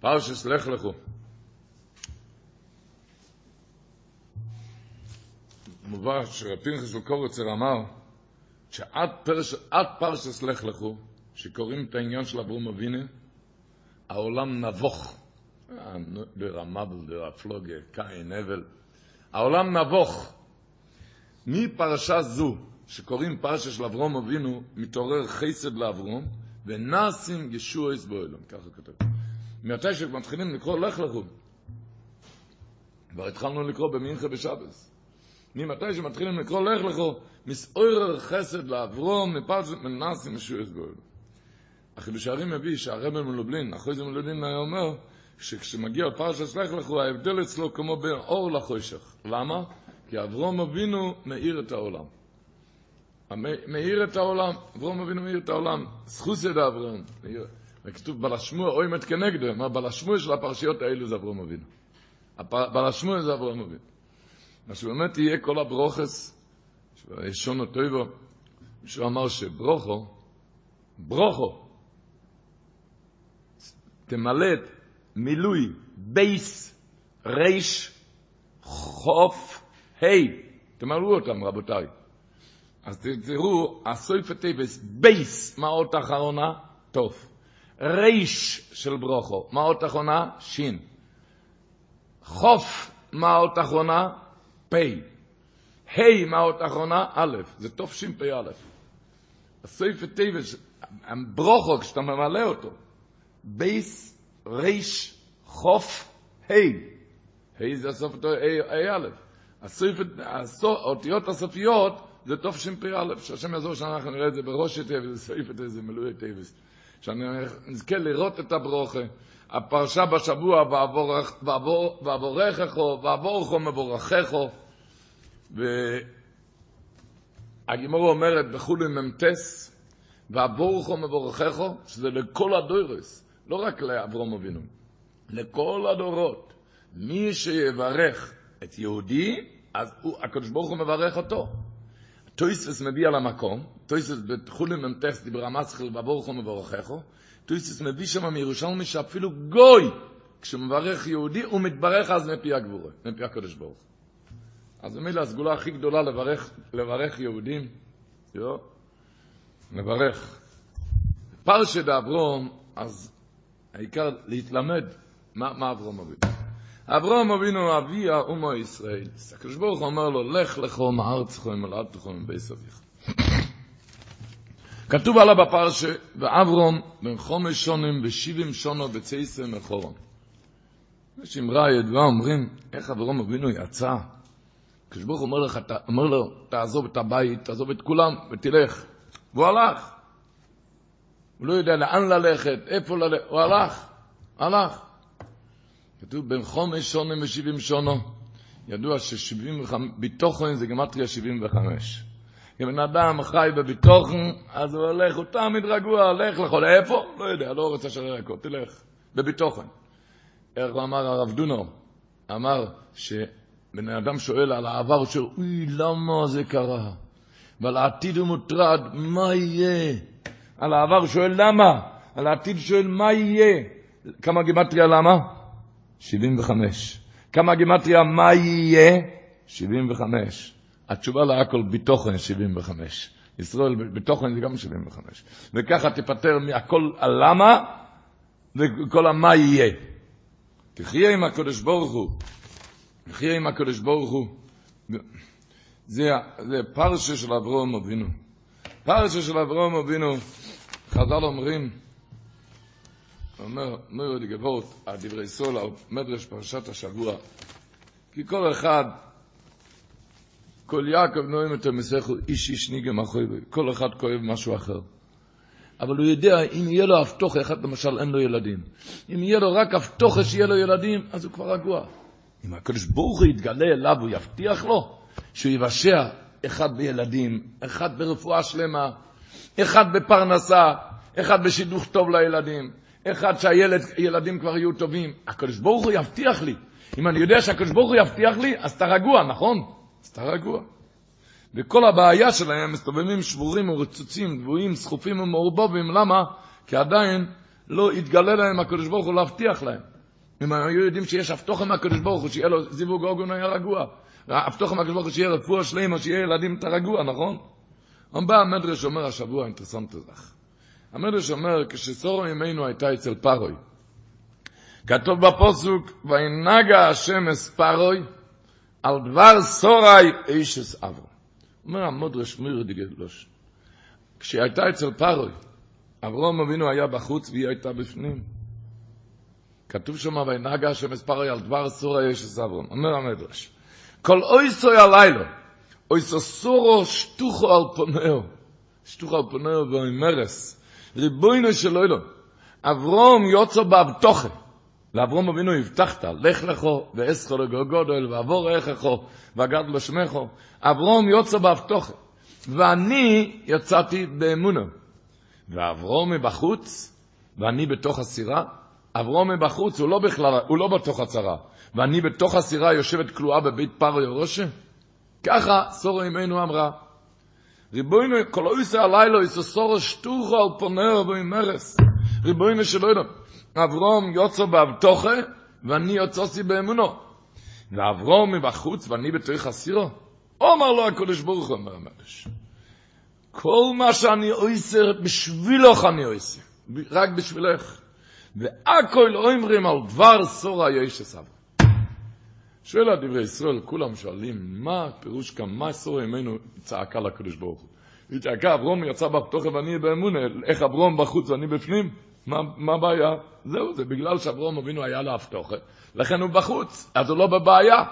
פרשס לך לכו. מובא שפנחס לקורצר אמר שעד פרש, פרשס לך לכו, שקוראים את העניין של אברום אבינו, העולם נבוך. אה, דר המבל, דר הפלוגה, קין, הבל. העולם נבוך. מפרשה זו, שקוראים פרשה של אברום אבינו, מתעורר חסד לאברום, ונעשים ישוע יסבוילם, ככה כתוב. מתי שמתחילים לקרוא לך לכו, כבר התחלנו לקרוא במנחה בשבס. ממתי שמתחילים לקרוא לך לכו, מסעורר חסד לאברום, מפרשת מנסים ישוע יסבוילם. החידוש הערים מביא שהרבל מלובלין, אחרי זה מלובלין היה אומר, שכשמגיע פרשת לך לכו, ההבדל אצלו כמו בין אור לחושך. למה? כי אברום אבינו מאיר את העולם. מאיר את העולם, אברום אבינו מאיר את העולם, זכוס ידע אברום. וכתוב בלשמוע, אוי מת כנגדו, מה בלשמוע של הפרשיות האלו זה אברום אבינו. בלשמוע זה אברום אבינו. מה שבאמת יהיה כל הברוכס, שונו טויבו, שהוא אמר שברוכו, ברוכו, תמלא את מילוי בייס, ריש, חוף, היי. תמלאו אותם, רבותיי. אז תראו, הסויפה טייבס, בייס, מה אות אחרונה? טוב. ריש של ברוכו, מה אות אחרונה? שין. חוף, מה אות אחרונה? פי. היי, מה אות אחרונה? א', זה טוב שין פי א'. הסויפה טייבס, ברוכו, כשאתה ממלא אותו, בייס, ריש, חוף, היי. היי זה הסוף א'. האותיות הסופיות זה טוב שמפ"א, שהשם יעזור שאנחנו נראה את זה בראש טייבס, סעיף את איזה מילואי טייבס. שנזכה לראות את הברוכה. הפרשה בשבוע, ועבורכו, ועבורכו מבורככו. והגימור אומרת בכולי ממטס, ועבורכו מבורככו, שזה לכל הדוירס, לא רק לאברום אבינו, לכל הדורות. מי שיברך את יהודי, אז הקדוש ברוך הוא מברך אותו. טויסס מביא על המקום, טויסס בתחולים ממטס דיבר המסחל וברכו מברכךו, טויסס מביא שם מירושלמי שאפילו גוי, כשהוא מברך יהודי, הוא מתברך אז מפי הגבורה, מפי הקדוש ברוך אז במילה הסגולה הכי גדולה לברך, לברך יהודים, יו, לברך. פרשת אברום, אז העיקר להתלמד מה, מה אברום אבינו. אברהם אבינו אבי האומו ישראל. הקדוש ברוך אומר לו, לך לכו מארצך ומולדתך מבית אביך. כתוב עליו בפרשה, ואברום בן חומש שונים ושבעים שונו בצייסר מחורון. יש אמרה ידועה, אומרים, איך אברום אבינו יצא? הקדוש ברוך אומר, לך, אומר לו, תעזוב את הבית, תעזוב את כולם ותלך. והוא הלך. הוא לא יודע לאן ללכת, איפה ללכת, הוא הלך, הלך. כתוב בין חומש שונה ושבעים שונו. ידוע ששבעים וחמש, ביטוחן זה גמטריה שבעים וחמש. אם בן אדם חי בביטוחן, אז הוא הולך, הוא תמיד רגוע, הולך לכל איפה? לא יודע, לא רוצה שלא יקו, תלך, בביטוחן. איך אמר הרב דונו? אמר שבן אדם שואל על העבר שלו, אוי, למה זה קרה? ועל העתיד הוא מוטרד, מה יהיה? על העבר שואל למה? על העתיד שואל מה יהיה? כמה גימטריה למה? 75. כמה גימטריה מה יהיה? 75. התשובה להכל בתוכן 75. ישראל בתוכן זה גם 75. וככה תיפטר מהכל הלמה וכל המה יהיה. תחיה עם הקדוש ברוך הוא. תחיה עם הקדוש ברוך הוא. זה, זה פרשה של אברהם אבינו. פרשה של אברהם אבינו, חז"ל אומרים, אומר, די גבורת, הדברי סול, מדרש פרשת השבוע, כי כל אחד, כל יעקב נועים את המסכו, איש איש ניגם אחוי, כל אחד כואב משהו אחר. אבל הוא יודע, אם יהיה לו אבטוחה, אחד למשל אין לו ילדים, אם יהיה לו רק אבטוחה שיהיה לו ילדים, אז הוא כבר רגוע. אם הקדוש ברוך הוא יתגלה אליו, הוא יבטיח לו שהוא יבשע אחד בילדים, אחד ברפואה שלמה, אחד בפרנסה, אחד בשידוך טוב לילדים, אחד שהילדים כבר יהיו טובים. הקדוש ברוך הוא יבטיח לי. אם אני יודע שהקדוש ברוך הוא יבטיח לי, אז אתה רגוע, נכון? אז אתה רגוע. וכל הבעיה שלהם מסתובבים שבורים ורצוצים, דבויים, סחופים ומעורבבים, למה? כי עדיין לא התגלה להם הקדוש ברוך הוא להבטיח להם. אם הם היו יודעים שיש אבטוחה מהקדוש ברוך הוא, שיהיה לו זיווג אוגון היה רגוע. אבטוחה מהקדוש ברוך הוא שיהיה רפואה שלמה, שיהיה ילדים אתה רגוע, נכון? בא המדרש אומר השבוע, אינטרסנט לך. המדרש אומר, כשסורו ימינו הייתה אצל פרוי, כתוב בפוסוק, וינגע השם אס פרוי, על דבר סורי אישס אבו. אומר המדרש מיר דגלוש, כשהיא הייתה אצל פרוי, אברום אבינו היה בחוץ והיא הייתה בפנים. כתוב שם, וינגע השם אס פרוי, על דבר סורי אישס אברום. אומר המדרש, כל אויסוי הלילה, אויסו סורו שטוחו על פונאו, שטוחו על פונאו ואומרס, ריבוינו של אילו, אברום יוצא באבטוחה, ואברום אבינו הבטחת, לך לכו ואסכו לגודל, ועבור רככו, ואגד לשמכו, אברום יוצא באבטוחה, ואני יצאתי באמונו, ואברום מבחוץ, ואני בתוך הסירה, אברום מבחוץ, הוא לא בכלל, הוא לא בתוך הצרה, ואני בתוך הסירה יושבת כלואה בבית פרו ירושה? ככה סורו אמנו אמרה, ריבוינו, כל אויסה הלילה, איסו סורו שטוחו על פונר ואימרס. ריבוינו שלא יודע. אברום יוצא באבטוחה, ואני יוצאתי באמונו. ואברום מבחוץ, ואני בתוך הסירו. אומר לו הקדוש ברוך אומר המדש. כל מה שאני עושה, בשבילך אני עושה. רק בשבילך. והכל אומרים על דבר סורה ישס אברהם. שואל הדברי ישראל, כולם שואלים, מה הפירוש כאן, מה סור ימינו צעקה לקדוש ברוך הוא? היא צעקה, אברום יצא בפתוחה ואני באמונה, איך אברום בחוץ ואני בפנים? מה, הבעיה? זהו, זה בגלל שאברום אבינו היה לו הפתוחה, לכן הוא בחוץ, אז הוא לא בבעיה.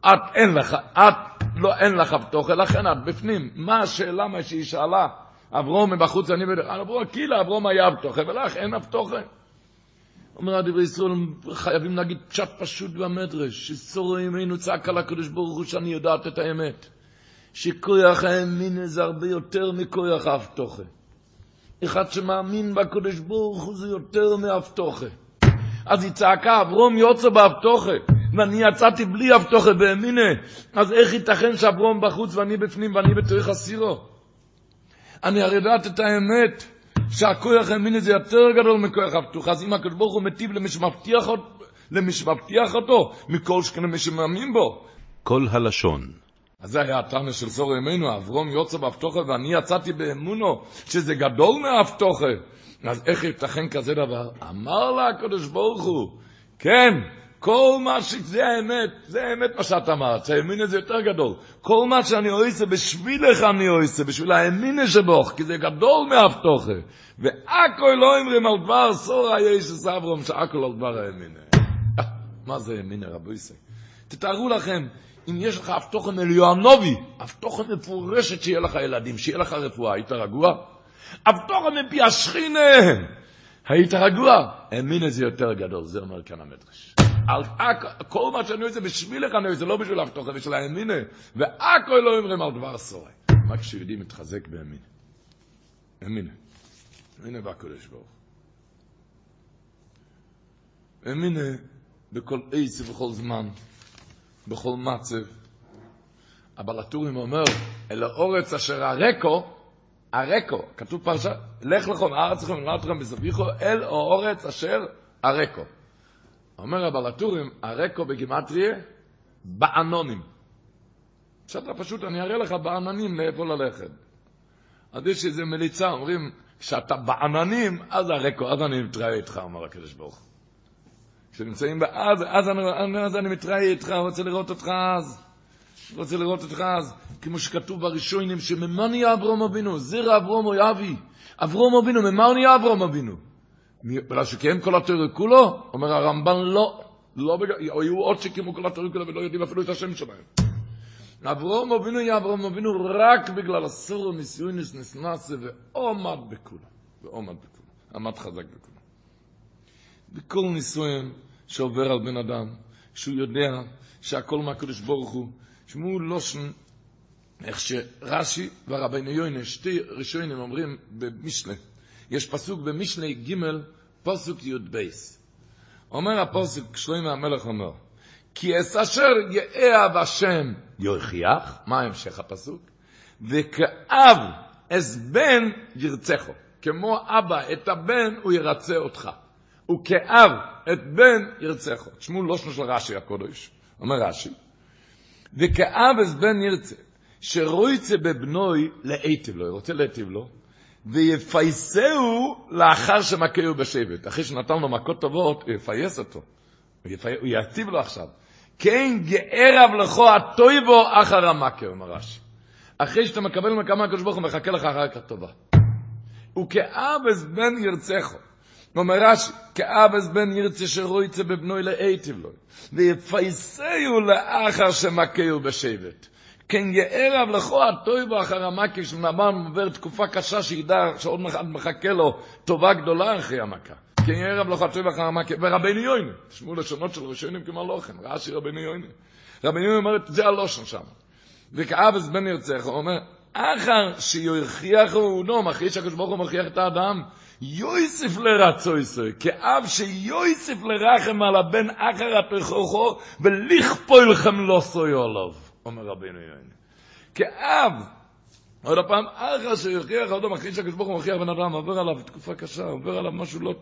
את אין לך, את לא אין לך הפתוחה, לכן את בפנים. מה השאלה מה שהיא שאלה? אברום מבחוץ ואני בדרך, אברום, כאילו אברום היה הפתוחה, ולך אין הפתוחה. אומר הדברי ישראל, חייבים להגיד פשט פשוט במדרש, שסורו ימינו צעק על הקדוש ברוך הוא שאני יודעת את האמת. שכוח האמין זה הרבה יותר מכוח האבטוחה. אחד שמאמין בקדוש ברוך הוא זה יותר מאבטוחה. אז היא צעקה, אברום יוצא באבטוחה, ואני יצאתי בלי אבטוחה באמינה, אז איך ייתכן שאברום בחוץ ואני בפנים ואני בתוך הסירו? אני הרי יודעת את האמת. שהכוח האמיני זה יותר גדול מכוח הפתוח. אז אם הקדוש ברוך הוא מטיב למי שמבטיח, למי שמבטיח אותו, מכל שכן למי שמאמין בו. כל הלשון. אז זה היה הטענה של סור ימינו, אברום יוצא באבטוחה ואני יצאתי באמונו, שזה גדול מהאבטוחה. אז איך ייתכן כזה דבר? אמר לה הקדוש ברוך הוא, כן, כל מה שזה האמת, זה האמת מה שאת אמרת, שהאמין זה יותר גדול. כל מה שאני עושה בשבילך אני עושה, בשביל האמינה שבוך, כי זה גדול מהבטוחה. והכל לא אומרים על דבר סורה יש סברום, שהכל על דבר האמינה. מה זה האמינה רבו יסי? תתארו לכם, אם יש לך הבטוחה מליואנובי, הבטוחה מפורשת שיהיה לך ילדים, שיהיה לך רפואה, היית רגוע? הבטוחה מפי השכינה, היית רגוע? האמינה זה יותר גדול, זה אומר כאן המדרש. כל מה שאני עושה בשבילך אני עושה, לא בשביל הבטוחה, בשביל האמינה. והכל לא אומרים על דבר סורי. מה כשיהודי מתחזק באמינה? אמינה. אמינה בקודש ברוך. אמינה בכל עץ ובכל זמן, בכל מצב. אבל הטורים אומר, אל האורץ אשר הרקו, הרקו, כתוב פרשה, לך לכם, הארץ לכם בזביחו, אל האורץ אשר הרקו. אומר הבלטורים, הרקו בגימטריה, בענונים. שאתה פשוט, אני אראה לך בעננים לאיפה ללכת. אז יש איזו מליצה, אומרים, כשאתה בעננים, אז הרקו, אז אני מתראה איתך, אומר הקדוש ברוך כשנמצאים באז, אז אני, אז אני מתראה איתך, רוצה לראות אותך אז. רוצה לראות אותך אז, כמו שכתוב בראשונים, נהיה אברום אבינו? זרע אברום אויבי. אברום אבינו, ממה נהיה אברום אבינו? בגלל שקיים כל התורה כולו, אומר הרמב"ן לא, לא בגלל, היו עוד שקיימו כל התורה כולו ולא יודעים אפילו את השם שלהם. אברום אבינו יהיה אברום אבינו רק בגלל הסורו ניסיונס נסנסה ועומד בכולו. ועומד בכלום, עמד חזק בכלום. בכל ניסויים שעובר על בן אדם, שהוא יודע שהכל מהקדוש ברוך הוא, שמעו לושן, איך שרש"י והרבנו יוינה, שתי ראשונים אומרים במשנה, יש פסוק במשנה ג' פסוק י"ב. אומר הפסוק, שלמה המלך אומר, כי אס אשר יאהב השם יוכיח, מה המשך הפסוק? וכאב אס בן ירצחו. כמו אבא את הבן, הוא ירצה אותך. וכאב את בן ירצחו. תשמעו לא של רש"י הקודש, אומר רש"י, וכאב אס בן ירצה, שרויצה בבנוי להיטיב לו, רוצה להיטיב לו, ויפייסהו לאחר שמכהו בשבט. אחרי שנתן לו מכות טובות, הוא יפייס אותו. הוא, יפי... הוא יטיב לו עכשיו. כן גערב לכו הטויבו אחר המכה, אומר רש"י. אחרי שאתה מקבל מכה מהקדוש ברוך הוא מחכה לך אחר כך טובה. וכאבס בן ירצחו. אומר רש"י, כאבס בן ירצה שרויצה בבנוי לאיטיב לו. ויפייסהו לאחר שמכהו בשבט. כן יערב לכו הטויבו אחר המכה, כשנאמר עובר תקופה קשה שידע שעוד מחכה לו טובה גדולה אחרי המכה. כן יערב לכו הטויבו אחר המכה, ורבנו יוינה, תשמעו לשונות של ראשונים כמו לוחם, רש"י רבנו יוינה. רבנו יוינה אומר, זה הלושן שם. וכאבס בן ירצח, הוא אומר, אחר שיוכיחו אודום, אחרי שהקדוש הוא מכריח את האדם, יויסף לרצו ישראל, כאב שיויסף לרחם על הבן אחר התוכחו, ולכפול חמלוסו עליו, אומר רבינו יוינה. כאב, עוד פעם, אחר שיוכיח אודום, אחרי שהקדוש ברוך הוא מכריח בן אדם, עובר עליו תקופה קשה, עובר עליו משהו לא,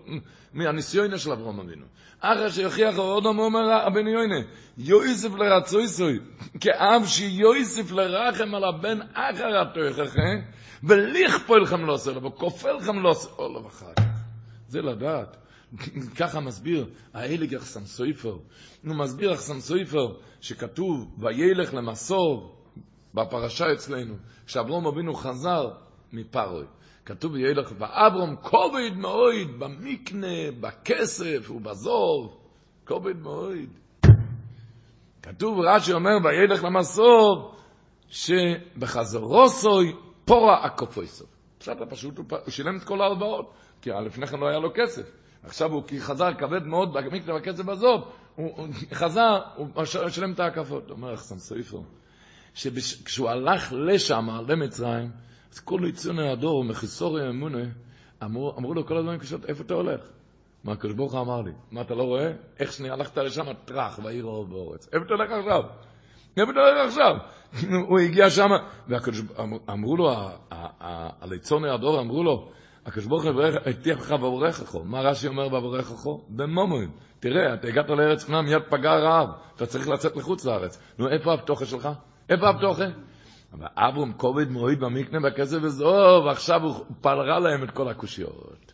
מהניסיון של אברהם אבינו. אחר שיוכיח אודום, אומר רבינו יוינה, יויסף לרצו ישראל, כאב שיויסף לרחם על הבן אחר התוכחו, ולכפול חמלוסו עליו, וכופל חמלוסו עליו אחר כך. זה לדעת. ככה מסביר האליג אחסם סויפר. הוא מסביר אחסם סויפר שכתוב וילך למסור בפרשה אצלנו, כשאברום אבינו חזר מפרוי. כתוב וילך ואברום כובד מאויד במקנה, בכסף ובזוב. כובד מאויד. כתוב רש"י אומר וילך למסור שבחזרו סוי פורה הקופויסוב. פשט הפשוט, הוא שילם את כל ההלוואות, כי לפני כן לא היה לו כסף. עכשיו הוא חזר כבד מאוד במקנה בכסף הזאת, הוא חזר, הוא שילם את ההקפות. אומר אחסן סופר, שכשהוא הלך לשם, למצרים, אז כל יצאו הדור, מחיסורי אמונה, אמרו, אמרו לו כל הזמן קשות, איפה אתה הולך? מה הקדוש ברוך הוא אמר לי, מה אתה לא רואה? איך שנייה הלכת לשם, טראח, בעיר האור באורץ. איפה אתה הולך עכשיו? איפה אתה הולך עכשיו? הוא הגיע שם, ואמרו לו, הליצוני הדור אמרו לו, הקדוש ברוך הוא הבטיח לך בברכךו. מה רש"י אומר בברכךו? במומוין. תראה, אתה הגעת לארץ כנען, מיד פגע רעב, אתה צריך לצאת לחוץ לארץ. נו, איפה הפתוחה שלך? איפה הפתוחה? אבל אברום כובד מועיד במקנה בכסף וזוב, ועכשיו הוא פלרה להם את כל הקושיות.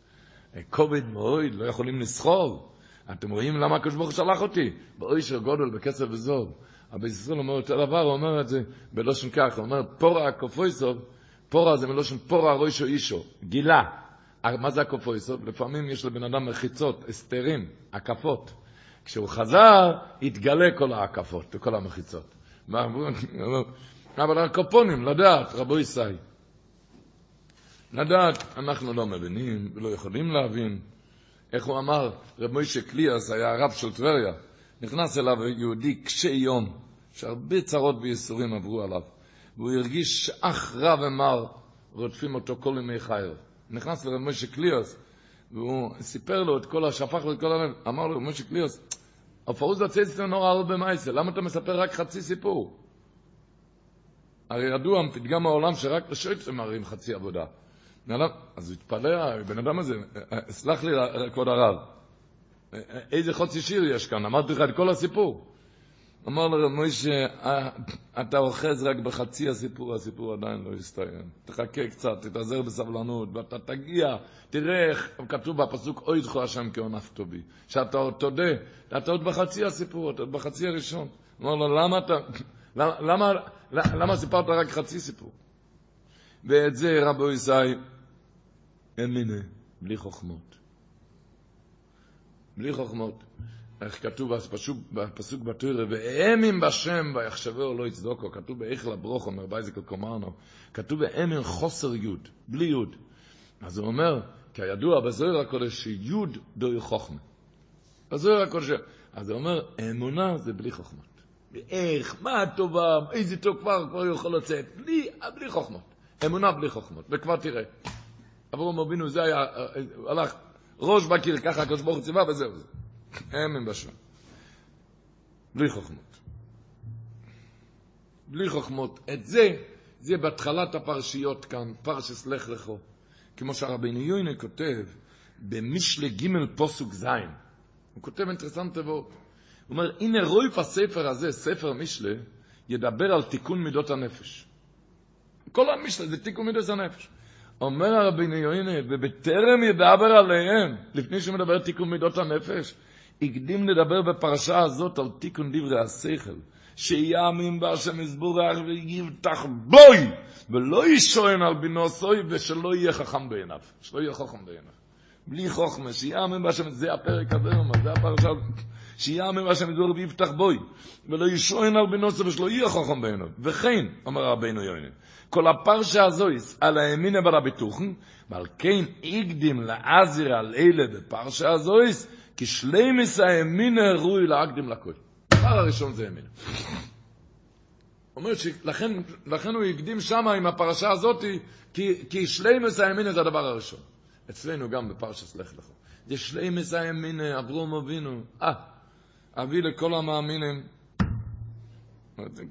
כובד מועיד, לא יכולים לסחוב. אתם רואים למה הקדוש ברוך הוא שלח אותי? באוישר גודל, בכסף וזוב. אבל ישראל אומר אותו דבר, הוא אומר את זה בלושן כך, הוא אומר, פורה הקופויסוב, פורה זה מלושן פורה רוישו אישו, גילה. מה זה הקופויסוב? לפעמים יש לבן אדם מחיצות, הסתרים, הקפות. כשהוא חזר, התגלה כל ההקפות וכל המחיצות. אבל הקופונים, לדעת, רבו ישי. לדעת, אנחנו לא מבינים ולא יכולים להבין. איך הוא אמר, רב מוישה קליאס היה הרב של טבריה, נכנס אליו יהודי קשה יום, שהרבה צרות וייסורים עברו עליו, והוא הרגיש שאח רע ומר רודפים אותו כל ימי חייו. נכנס לרב מוישה קליאס, והוא סיפר לו את כל, השפך לו את כל הלב, אמר לו, מוישה קליאס, הפרוז הצייצת נורא הרבה מייסה, למה אתה מספר רק חצי סיפור? הרי ידוע, פתגם העולם שרק לשויטרים מראים חצי עבודה. אז הוא התפלא, הבן אדם הזה, סלח לי, כבוד הרב, איזה חוצי שיר יש כאן, אמרתי לך את כל הסיפור. אמר לו מוישה, אתה אוחז רק בחצי הסיפור, הסיפור עדיין לא יסתיים. תחכה קצת, תתאזר בסבלנות, ואתה תגיע, תראה איך כתוב בפסוק, אוי זכו השם כעונף טובי. שאתה עוד תודה, אתה עוד בחצי הסיפור, אתה עוד בחצי הראשון. אמר לו, למה אתה, למה, למה, למה סיפרת רק חצי סיפור? ואת זה רבו ישי, מיני, בלי חוכמות. בלי חוכמות. איך כתוב בפסוק, בפסוק בתוירה, ואמים בשם ויחשבו לא יצדוקו, כתוב באיך לברוך, אומר בייזקל קומרנו, כתוב ואמים חוסר יוד, בלי יוד. אז הוא אומר, כידוע בזוהר הקודש שיוד דוי חוכמה. בזוהר הקודש, אז הוא אומר, אמונה זה בלי חוכמות. איך, מה הטובה, איזה טוב כבר, כבר יכול לצאת, בלי, בלי חוכמות. אמונה בלי חוכמות, וכבר תראה. אברהם אבינו זה היה, הלך ראש בקיר, ככה הקדוש ברוך הוא ציווה וזהו זה. אמן בשם. בלי חוכמות. בלי חוכמות. את זה, זה בהתחלת הפרשיות כאן, פרשס לך לכו. כמו שהרבינו יוינה כותב במשלי ג' פוסוק ז', הוא כותב אינטרסנט תבוא. הוא אומר, הנה רויף הספר הזה, ספר משלי, ידבר על תיקון מידות הנפש. כל המשלי זה תיקון מידות הנפש. אומר הרבינו יוינה, ובטרם ידבר עליהם, לפני שהוא מדבר תיקון מידות הנפש, הקדים לדבר בפרשה הזאת על תיקון דברי השכל. שיאמין בהשם יסבורך ויבטח בוי, ולא ישוען על בינוסוי, ושלא יהיה חכם בעיניו. שלא יהיה חכם בעיניו. בלי חוכמה, שיאמין בהשם, זה הפרק הזה, זה הפרשה, שיאמין בהשם יסבורך ויבטח בוי, ולא ישוען על בינוסוי, ושלא יהיה חכם בעיניו. וכן, אומר רבינו יוני, כל הפרשה הזויס על הימין ועל הביטוחן, ועל כן הקדים לעזיר על אלה בפרשה הזויס, כי שלימס הימין ראוי להקדים לכל. הדבר הראשון זה ימין. אומר שלכן לכן הוא הקדים שם עם הפרשה הזאת, כי, כי שלימס הימין זה הדבר הראשון. אצלנו גם בפרשת לך לך. זה שלימס הימין, אברום אבינו. אה, אבי לכל המאמינים.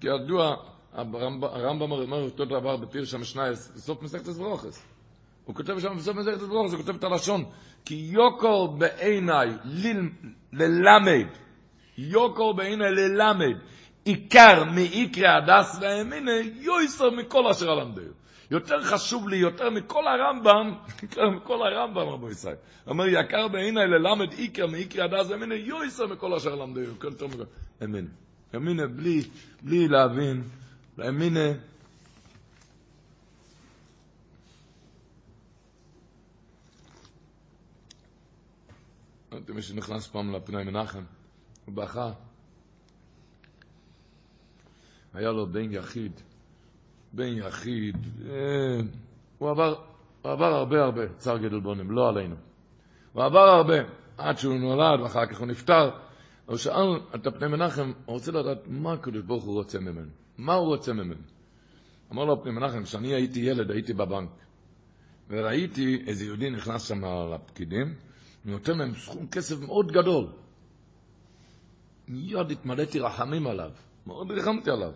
כידוע, הרמב"ם אומר אותו דבר בפירש המשנייס, בסוף מסכת ברוכס. הוא כותב שם בסוף מסכת ברוכס, הוא כותב את הלשון, כי יוקר בעיניי ללמד, יוקר בעיניי ללמד, עיקר מעיקרי הדס והאמינה, יויסר מכל אשר הלמדו. יותר חשוב לי, יותר מכל הרמב"ם, יותר מכל הרמב"ם, רבו ישראל. אומר, יקר בעיניי ללמד עיקר מעיקרי הדס והאמינה, יויסר מכל אשר מכל. אמינה. אמינה בלי, בלי להבין, אמינה, מי שנכנס פעם לפנאי מנחם, הוא בכה. היה לו בן יחיד, בן יחיד, אה, הוא עבר, הוא עבר הרבה הרבה צער גדול בונים, לא עלינו. הוא עבר הרבה, עד שהוא נולד ואחר כך הוא נפטר. הוא שאל את הפני מנחם, הוא רוצה לדעת מה הקדוש ברוך הוא רוצה ממנו, מה הוא רוצה ממנו. אמר לו הפני מנחם, כשאני הייתי ילד הייתי בבנק, וראיתי איזה יהודי נכנס שם לפקידים, נותן להם סכום כסף מאוד גדול. מיד התמלאתי רחמים עליו, מאוד ריחמתי עליו.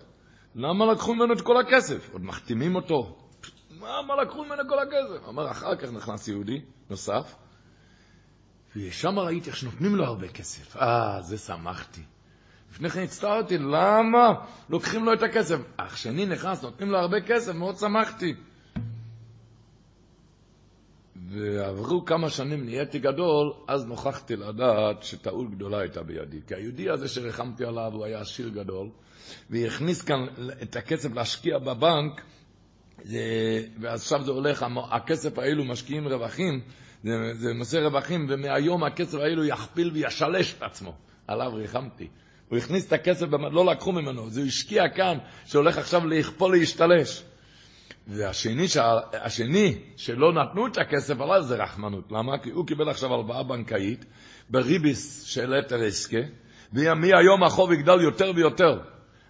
למה לקחו ממנו את כל הכסף? עוד מחתימים אותו. למה לקחו ממנו כל הכסף? אמר, אחר כך נכנס יהודי נוסף, ושם ראיתי איך שנותנים לו הרבה כסף. אה, זה שמחתי. לפני כן הצטערתי, למה לוקחים לו את הכסף? אך שני נכנס, נותנים לו הרבה כסף, מאוד שמחתי. ועברו כמה שנים, נהייתי גדול, אז נוכחתי לדעת שטעות גדולה הייתה בידי. כי היהודי הזה שריחמתי עליו, הוא היה עשיר גדול, והכניס כאן את הכסף להשקיע בבנק, ועכשיו זה הולך, הכסף האלו משקיעים רווחים, זה, זה נושא רווחים, ומהיום הכסף האלו יכפיל וישלש את עצמו. עליו ריחמתי. הוא הכניס את הכסף, לא לקחו ממנו, זה השקיע כאן, שהולך עכשיו לכפול להשתלש. והשני השני שלא נתנו את הכסף עליו זה רחמנות. למה? כי הוא קיבל עכשיו הלוואה בנקאית בריביס של אתר עסקה, ומהיום החוב יגדל יותר ויותר.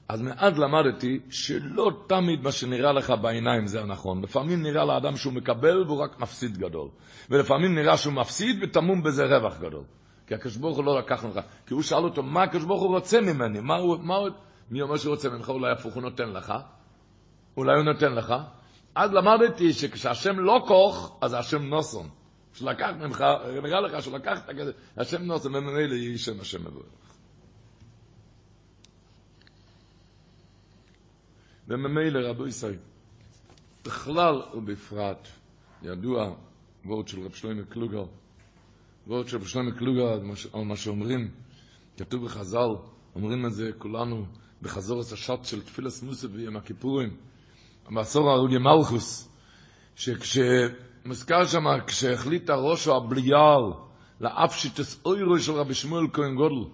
אז מאז למדתי שלא תמיד מה שנראה לך בעיניים זה הנכון. לפעמים נראה לאדם שהוא מקבל והוא רק מפסיד גדול. ולפעמים נראה שהוא מפסיד וטמון בזה רווח גדול. כי הקדוש ברוך הוא לא לקח ממך. כי הוא שאל אותו, מה הקדוש ברוך הוא רוצה ממני? מה הוא, מה הוא, מי אומר שהוא רוצה ממך? אולי הפוך הוא נותן לך? אולי הוא נותן לך? אז למדתי שכשהשם לא כוך, אז השם נוסון. שלקח ממך, נראה לך שלקחת כזה, השם נוסון, וממילא יהי שם השם מבורך. וממילא רבו ישראל, בכלל ובפרט, ידוע וורד של רב שלמה קלוגר, וורד של רב שלמה קלוגר, על מה שאומרים, כתוב בחז"ל, אומרים את זה כולנו בחזור השט של תפילס מוסף ויום הכיפורים, בעשור ההרוגי מלכוס, שכשמוזכר שם, כשהחליט הראשו הבליעל לאפשיטס אוירו של רבי שמואל כהן גודל,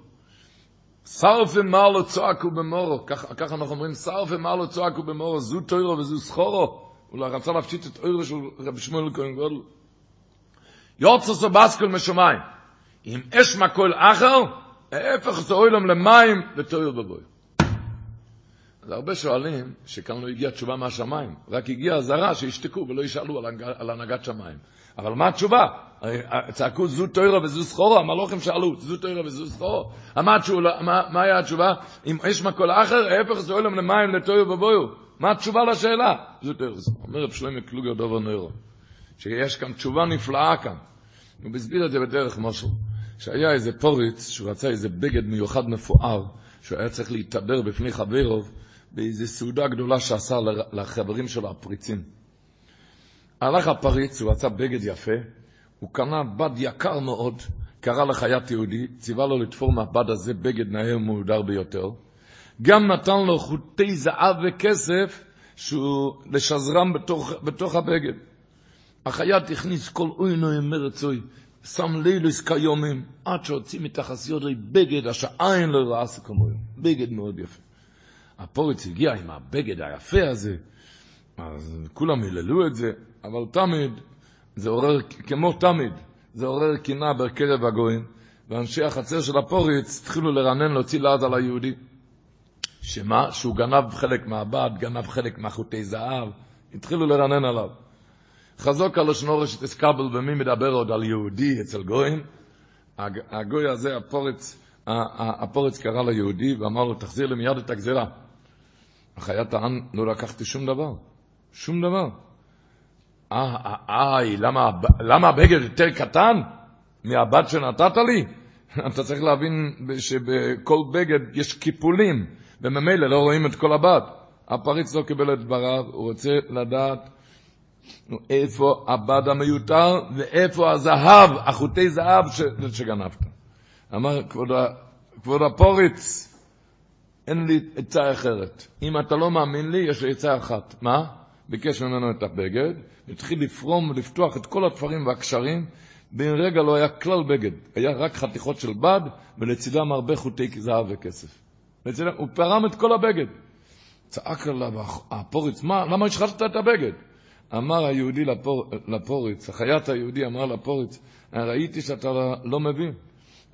שרפי מעלו צועקו במורו, ככה אנחנו אומרים, שרפי מעלו צועקו במורו, זו תוירו וזו סחורו, אולי רצה להפשיט את אוירו של רבי שמואל כהן גודל. יוצא סו בסקול משומיים. אם אש מכל אחר, ההפך זה אוילום למים ותויר בבוי. אז הרבה שואלים שכאן לא הגיעה תשובה מהשמיים, רק הגיעה אזהרה שישתקו ולא ישאלו על, הנג... על הנהגת שמיים. אבל מה התשובה? צעקו זו תוירה וזו סחורה, המלוכים שאלו, זו תוירה וזו סחורה. מה, מה, מה היה התשובה? אם יש מכל אחר, ההפך זה אוילום למים לתויר בבויו. מה התשובה לשאלה? זו תוירה וזו. אומר רב שלמה קלוגר דובר נוירו, שיש כאן תשובה נפלאה כאן. הוא הסביר את זה בדרך משהו. שהיה איזה פוריץ, שהוא רצה איזה בגד מיוחד מפואר, שהוא היה צריך להתהדר בפני חברוב, באיזו סעודה גדולה שעשה לחברים שלו הפריצים. הלך הפריץ, הוא רצה בגד יפה, הוא קנה בד יקר מאוד, קרא לחיית יהודי, ציווה לו לתפור מהבד הזה בגד נאה ומהודר ביותר. גם נתן לו חוטי זהב וכסף שהוא לשזרם בתוך, בתוך הבגד. החייט הכניס כל אוינו עם מרצוי, שם לילוס כיומים, עד שהוציא מתחסיות לי בגד אשר אין לו רעס כמוהו. בגד מאוד יפה. הפורץ הגיע עם הבגד היפה הזה, אז כולם היללו את זה, אבל תמיד, זה עורר, כמו תמיד, זה עורר קנאה בקרב הגויים, ואנשי החצר של הפורץ התחילו לרנן, להוציא לעד על היהודי. שמה? שהוא גנב חלק מהבד, גנב חלק מהחוטי זהב, התחילו לרנן עליו. חזוק על השנורש שתסקבל במי מדבר עוד על יהודי אצל גויים. הגוי הזה, הפורץ, הפורץ קרא ליהודי ואמר לו, תחזיר לי מיד את הגזירה. החיה טען, לא לקחתי שום דבר. שום דבר. איי, למה, למה הבגד יותר קטן מהבד שנתת לי? אתה צריך להבין שבכל בגד יש קיפולים, וממילא לא רואים את כל הבד. הפריץ לא קיבל את דבריו, הוא רוצה לדעת איפה הבד המיותר ואיפה הזהב, החוטי זהב ש... שגנבת. אמר כבוד, כבוד הפוריץ, אין לי עצה אחרת. אם אתה לא מאמין לי, יש לי עצה אחת. מה? ביקש ממנו את הבגד, התחיל לפרום ולפתוח את כל התפרים והקשרים, בן רגע לא היה כלל בגד, היה רק חתיכות של בד, ולצידם הרבה חוטי זהב וכסף. לצדם, הוא פרם את כל הבגד. צעק עליו הפוריץ, מה, למה השחטת את הבגד? אמר היהודי לפור, לפוריץ, החייט היהודי אמר לפוריץ, ראיתי שאתה לא מבין.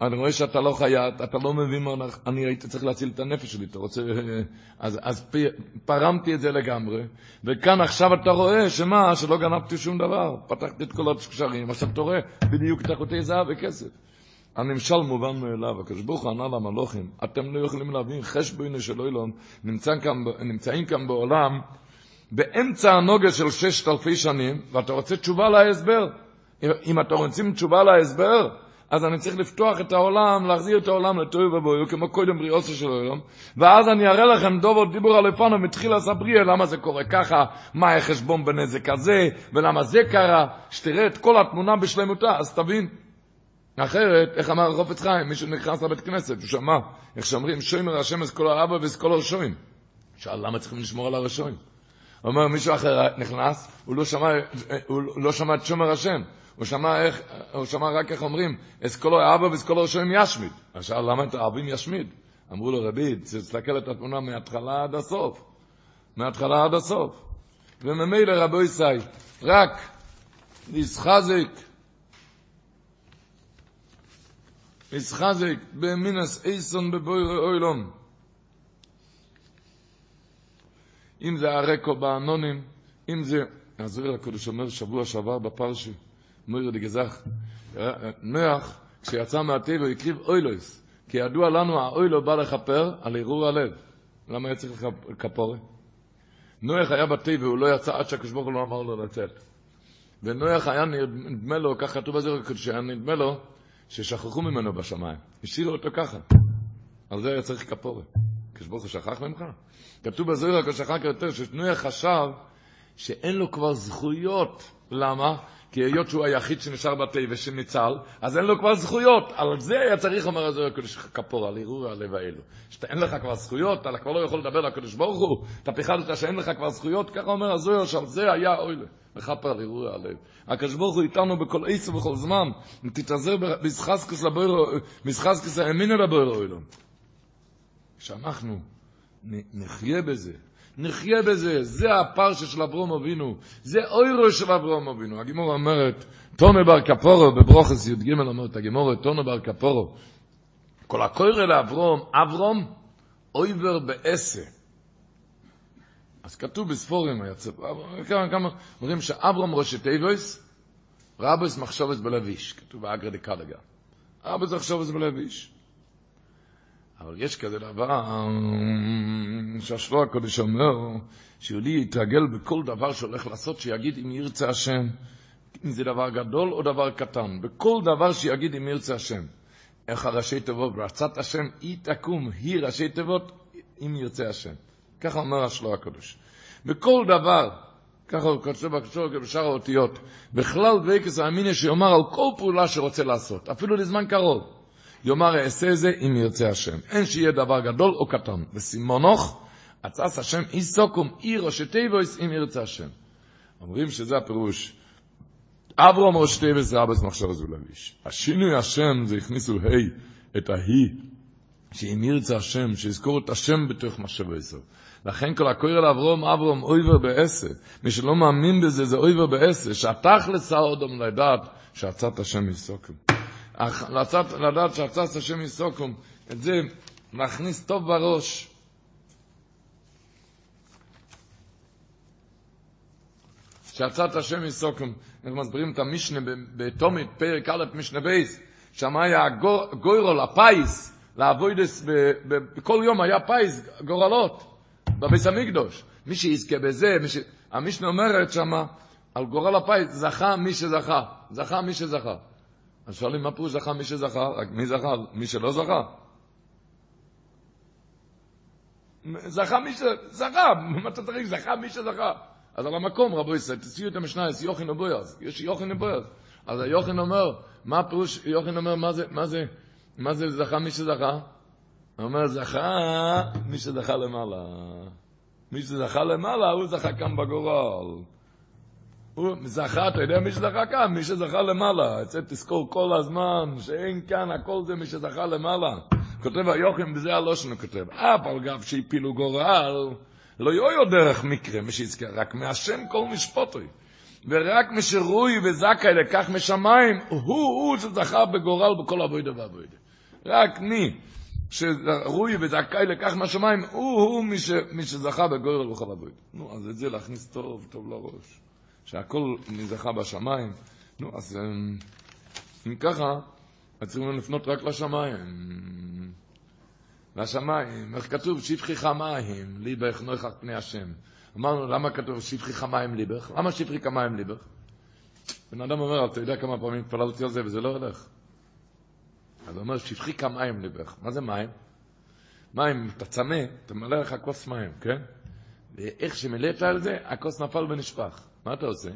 אני רואה שאתה לא חייט, אתה לא מבין מה אני הייתי צריך להציל את הנפש שלי, אתה רוצה... אז, אז פ, פרמתי את זה לגמרי, וכאן עכשיו אתה רואה שמה, שלא גנבתי שום דבר, פתחתי את כל הקשרים, עכשיו אתה רואה בדיוק את החוטי זהב וכסף. הנמשל מובן מאליו, הקדוש ברוך הוא ענה למלוכים, אתם לא יכולים להבין חשבונו של אילון, נמצאים כאן, נמצאים כאן בעולם באמצע הנוגה של ששת אלפי שנים, ואתה רוצה תשובה להסבר. אם אתה רוצים תשובה להסבר, אז אני צריך לפתוח את העולם, להחזיר את העולם לטוב ובויו, כמו קודם בריאוסו של היום, ואז אני אראה לכם דובו דיבור על לפנו מתחילה סבריה, למה זה קורה ככה, מה החשבון בנזק הזה, ולמה זה קרה, שתראה את כל התמונה בשלמותה, אז תבין. אחרת, איך אמר חופץ חיים, מישהו נכנס לבית כנסת, הוא שמע, איך שאומרים, שוימר השם האבא ואת כל הרשועים. שאל, למה צריכים לשמור על הרשועים? אומר מישהו אחר נכנס, הוא לא שמע, הוא לא שמע את שומר השם. הוא שמע, איך, הוא שמע רק איך אומרים, אסכולו אבא ואסכולו ראשון ישמיד. אז שאל למה את האבים ישמיד? אמרו לו רבי, תסתכל את התמונה מההתחלה עד הסוף. מההתחלה עד הסוף. וממילא רבו ישי, רק נסחזק, נסחזק במינס אייסון בבויר אוילום. אם זה הרקו באנונים, אם זה, הזוהר הקדוש אומר שבוע שעבר בפרשי, מויר דגזך, נוח, כשיצא מהטבע, הקריב אוילויס, כי ידוע לנו, האוילו בא לכפר על ערעור הלב. למה היה צריך כפורת? נוח היה בטבע, הוא לא יצא עד שהקדוש ברוך הוא לא אמר לו לצאת. ונוח היה נדמה לו, כך כתוב הקדוש, שהיה נדמה לו ששכחו ממנו בשמיים. השאירו אותו ככה. על זה היה צריך כפורת. הקדוש ברוך הוא שכח ממך? כתוב בזוהר הקדוש שכח יותר, שנוח חשב שאין לו כבר זכויות. למה? כי היות שהוא היחיד שנשאר בתה ושניצל, אז אין לו כבר זכויות. על זה היה צריך, אומר הזוהר הקדוש, כפור, על ערעור הלב האלו. שאין לך כבר זכויות, אתה כבר לא יכול לדבר לקדוש ברוך הוא, אתה פיחדת שאין לך כבר זכויות, ככה אומר הזוהר, שעל זה היה אוי לכפר על ערעור הלב. הקדוש ברוך הוא איתנו בכל עץ ובכל זמן, תתעזר בסחסקוס לבוירו, בסחסקוס האמינו לבוירו אוילום. שאנחנו נחיה בזה, נחיה בזה, זה הפרשה של אברום אבינו, זה אוירו של אברום אבינו. הגימור אומרת, טונו בר כפורו, בברוכס י"ג אומרת הגמורה, טונו בר כפורו, כל הקורא לאברום, אברום, אויבר בעשה. אז כתוב בספורים, כמה, כמה, אומרים שאברום ראשי תיבויס, רבוס מחשובס בלב איש, כתוב באגרא דקדגה. רבוס מחשובס בלב איש. אבל יש כזה דבר שהשבוע הקודש אומר שיהודי יתרגל בכל דבר שהולך לעשות, שיגיד אם ירצה השם, אם זה דבר גדול או דבר קטן, בכל דבר שיגיד אם ירצה השם. איך הראשי תיבות, ברצת השם, היא תקום, היא ראשי תיבות, אם ירצה השם. ככה אומר השלוע הקודש. בכל דבר, ככה הוא כתוב בקשור בשאר האותיות, בכלל דבקס האמיני שיאמר על כל פעולה שרוצה לעשות, אפילו לזמן קרוב. יאמר אעשה זה אם ירצה השם. אין שיהיה דבר גדול או קטן. וסימונוך, עצס השם איסוקום עיר או שתיבויס אם ירצה השם. אומרים שזה הפירוש. אברום ראש תיבוס רבס מחשב זו לביש. השינוי השם זה הכניסו ה' את ההיא, שאם ירצה השם, שיזכור את השם בתוך מחשב עשר. לכן כל הקורא לאברום, אברום אויבר בעשר. מי שלא מאמין בזה זה אויבר בעשר. שהתכלס האודום לדעת שעצת השם לצאת, לדעת שעצת השם יסוקום, את זה להכניס טוב בראש. שעצת השם יסוקום, אנחנו מסבירים את המשנה בתומית, פרק א', משנה בייס, שם היה גוירול, הפייס, לעבודס, בכל יום היה פייס, גורלות, בביס המקדוש. מי שיזכה בזה, מי ש... המשנה אומרת שם, על גורל הפייס, זכה מי שזכה, זכה מי שזכה. אז שואלים מה פירוש זכה מי שזכה, רק מי זכה? מי שלא זכה? זכה מי שזכה, מה אתה צריך? זכה מי שזכה. אז על המקום, רבו ישראל, תציעו את המשנה, יש יוחין ובויאז, יש יוחין ובויאז. אז היוחין אומר, מה הפירוש, יוחין אומר, מה זה, מה זה, מה זה זכה מי שזכה? הוא אומר, זכה מי שזכה למעלה. מי שזכה למעלה, הוא זכה כאן בגורל. הוא זכה, אתה יודע מי שזכה כאן? מי שזכה למעלה. זה תזכור כל הזמן, שאין כאן, הכל זה מי שזכה למעלה. כותב היוחם, בזה הלושן הוא כותב. אף על גב שהפילו גורל, לא יהיו דרך מקרה, מי שיזכר, רק מהשם כל משפוטוי. ורק מי שרוי וזכאי לקח משמיים, הוא הוא שזכה בגורל בכל אבוידה ואבוידה. רק מי שרוי וזכאי לקח מהשמיים, הוא הוא מי, ש, מי שזכה בגורל בכל אבוידה. נו, אז את זה להכניס טוב, טוב לראש. שהכל נזכה בשמיים. נו, אז אם ככה, אז צריכים לפנות רק לשמיים. לשמיים, איך כתוב? שפכי מים, ליבך נויכך פני השם. אמרנו, למה כתוב שפכי חמיים ליבך? למה שפכי כמיים ליבך? בן אדם אומר, אתה יודע כמה פעמים התפללתי על זה וזה לא הולך. אז הוא אומר, שפכי כמיים ליבך. מה זה מים? מים, אתה צמא, אתה מלא לך כוס מים, כן? ואיך שמילאת על זה, הכוס נפל ונשפך. מה אתה עושה?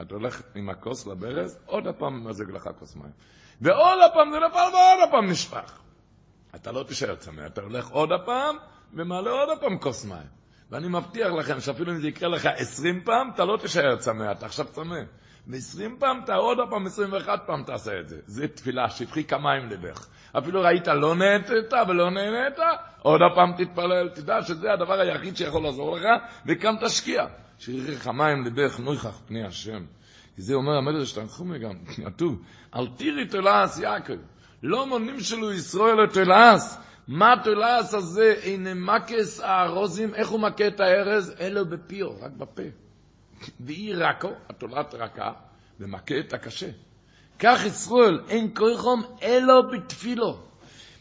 אתה הולך עם הכוס לברז, עוד הפעם מזג לך כוס מים. ועוד הפעם זה נפל ועוד הפעם נשפך. אתה לא תישאר צמא, אתה הולך עוד הפעם ומעלה עוד הפעם כוס מים. ואני מבטיח לכם שאפילו אם זה יקרה לך עשרים פעם, אתה לא תישאר צמא, אתה עכשיו צמא. ועשרים פעם, אתה עוד פעם, עשרים ואחת פעם תעשה את זה. זה תפילה, שפכי כמים לבך. אפילו ראית, לא נהנית ולא נהנית, עוד הפעם תתפלל, תדע שזה הדבר היחיד שיכול לעזור לך, וכאן תשקיע. שיריך המים לבך נויכך פני השם. כי זה אומר המדרש תנחומי גם, כתוב, אל תירי תולעס יעקב, לא מונים שלו ישראל לתולעס, מה תולעס הזה, הנה מקס הארוזים, איך הוא מכה את הארז? אלו בפיו, רק בפה. והיא רקו, התולעת רכה, ומכה את הקשה. כך ישראל, אין כוחום אלו בתפילו.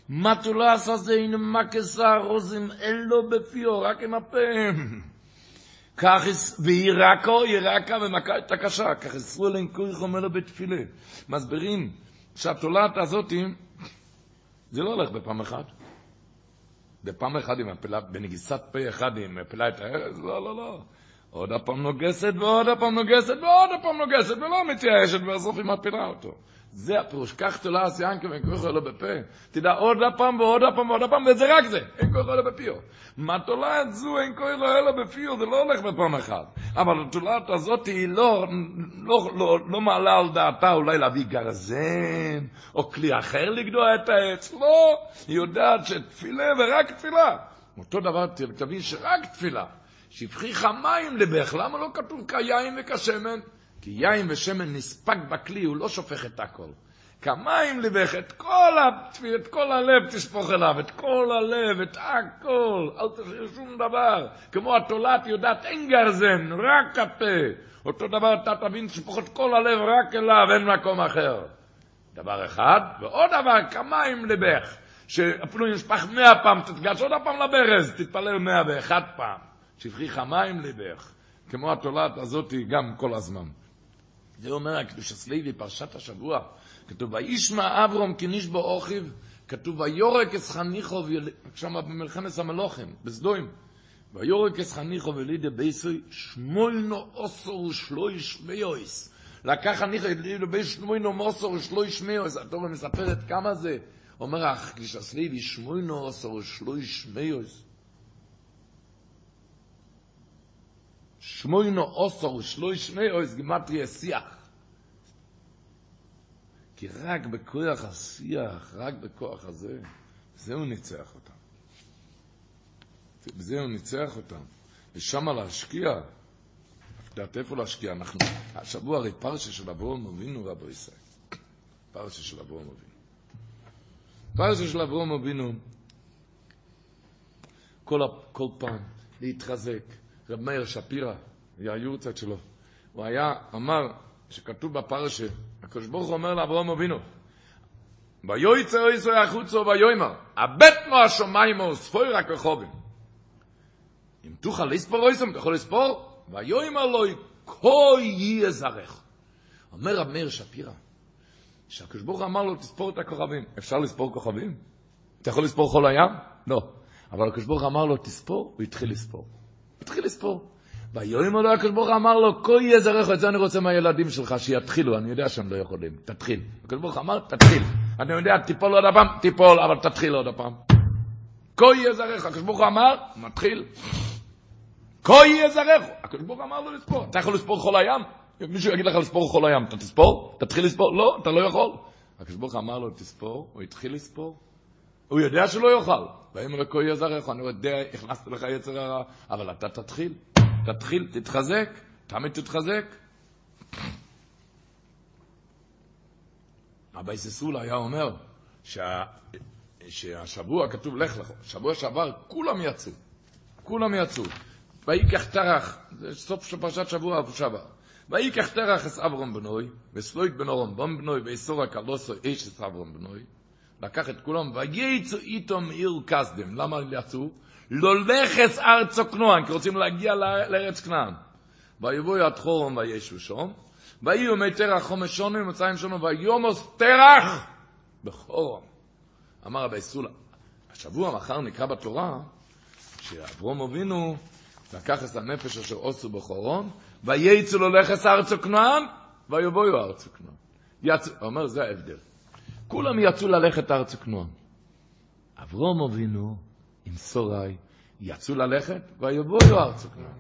מה תולעס הזה, הנה מקס הארוזים, אלו בפיו, רק עם הפה. כך היא רקה ומכה את הקשה, כך ישראל אין כוח אומר לו בתפילה. מסבירים שהתולעת הזאת, זה לא הולך בפעם אחת. בפעם אחת עם הפלה, בנגיסת פה אחד היא מפילה את הארץ, לא, לא, לא. עוד הפעם נוגסת ועוד הפעם נוגסת ועוד הפעם נוגסת ולא מתייאשת ובסוף היא מפילה אותו. זה הפירוש, קח תולה ינקה ואין כוח לו בפה. תדע עוד הפעם ועוד הפעם ועוד הפעם, וזה רק זה, אין כוח לו בפיו. מה תולעת זו אין כוח לו בפיו, זה לא הולך בפעם אחת. אבל התולעת הזאת היא לא, לא, לא, לא מעלה על דעתה אולי להביא גרזן, או כלי אחר לגדוע את העץ, לא, היא יודעת שתפילה ורק תפילה. אותו דבר תבין שרק תפילה. שפכי חמיים לבך, למה לא כתוב כיין וכשמן? כי יין ושמן נספג בכלי, הוא לא שופך את הכל. כמים ליבך, את כל. את כל הלב תשפוך אליו, את כל הלב, את הכל, אל תשאיר שום דבר. כמו התולעת יודעת, אין גרזן, רק הפה. אותו דבר אתה תבין, תשפוך את כל הלב רק אליו, אין מקום אחר. דבר אחד, ועוד דבר, כמים ליבך, שאפילו נשפך מאה פעם, תתגש עוד פעם לברז, תתפלל מאה ואחד פעם. שפכי חמיים ליבך, כמו התולעת הזאת גם כל הזמן. זה אומר הקדוש הסלוי, פרשת השבוע, כתוב, וישמע אברום כניש בו אוכיב, כתוב, ויורק אס חניכו, שם במלחמת המלוכים, בסדוים, ויורק אס חניכו ולידי בייסוי, שמוינו אוסו ושלויש מיויס. לקח חניכו ולידי בייסוי, שמוינו אוסו ושלויש מיויס. התורה מספרת כמה זה. אומר הקדוש הסלוי, שמוינו אוסו ושלויש מיויס. שמוינו אוסו ושלויש מיויס, גימטריה שיח. כי רק בכוח השיח, רק בכוח הזה, בזה הוא ניצח אותם. בזה הוא ניצח אותם. ושם להשקיע, יודעת איפה להשקיע? אנחנו, השבוע הרי פרשה של אברום אבינו רבו ישראל. פרשה של אברום אבינו. פרשה של אברום אבינו, כל, כל פעם להתחזק. רב מאיר שפירא, היה היורצת שלו, הוא היה, אמר, שכתוב בפרשה, הקדוש ברוך הוא אומר לאברהם אבינו, ויועצר איסו החוצו ויועמר, הבט מו השמיים וספוי רק רחובים. אם תוכל לספור איסו, אתה יכול לספור, ויועמר לו, כה יהיה זרח. אומר רב מאיר שפירא, שהקדוש ברוך אמר לו, תספור את הכוכבים. אפשר לספור כוכבים? אתה יכול לספור חול הים? לא. אבל הקדוש ברוך אמר לו, תספור, הוא התחיל לספור. הוא התחיל לספור. ויאמר לו הקדוש ברוך אמר לו, כה יהיה זרעך, את זה אני רוצה מהילדים שלך, שיתחילו, אני יודע שהם לא יכולים, תתחיל. הקדוש ברוך אמר, תתחיל. אני יודע, תיפול עוד הפעם, תיפול, אבל תתחיל עוד הפעם. כה יהיה זרעך, הקדוש ברוך אמר, מתחיל. כה יהיה זרעך, הקדוש ברוך אמר לו לספור. אתה יכול לספור חול הים? מישהו יגיד לך לספור חול הים, אתה תספור? תתחיל לספור? לא, אתה לא יכול. הקדוש ברוך אמר לו, תספור, הוא התחיל לספור. הוא יודע שלא יאכל. ויאמר לו, כה יהיה זרעך, אני יודע, הכנסתי לך יצר הרע, אבל אתה תתחיל. תתחיל, תתחזק, תמיד תתחזק. אבא ססולה היה אומר שה, שהשבוע כתוב לך לך, שבוע שעבר כולם יצאו, כולם יצאו. ויקח תרח, זה סוף פרשת שבוע שעבר. ויקח תרח אס אברום בנוי, וסלויק בן אורום בום בנוי, ואיסורה קלוסו איש אס אברום בנוי. לקח את כולם, וייצאו איתו מעיר כסדם. למה יצאו? לולכס ארצו כנוען, כי רוצים להגיע לארץ כנען. ויבואו עד חורם וישו שום, ויהיו מי תרח חומש שונו ומצאים שונו, ויומוס תרח בחורם. אמר רבי סולה, השבוע מחר נקרא בתורה, שאברום אבינו לקח את הנפש אשר עושו בחורון, וייצאו לו לכס ארצו כנען, ויבואו ארצו כנען. יצא, הוא אומר, זה ההבדל. כולם יצאו ללכת ארצו כנען. אברום אבינו, עם סורי, יצאו ללכת, ויבואו ארצו כנען.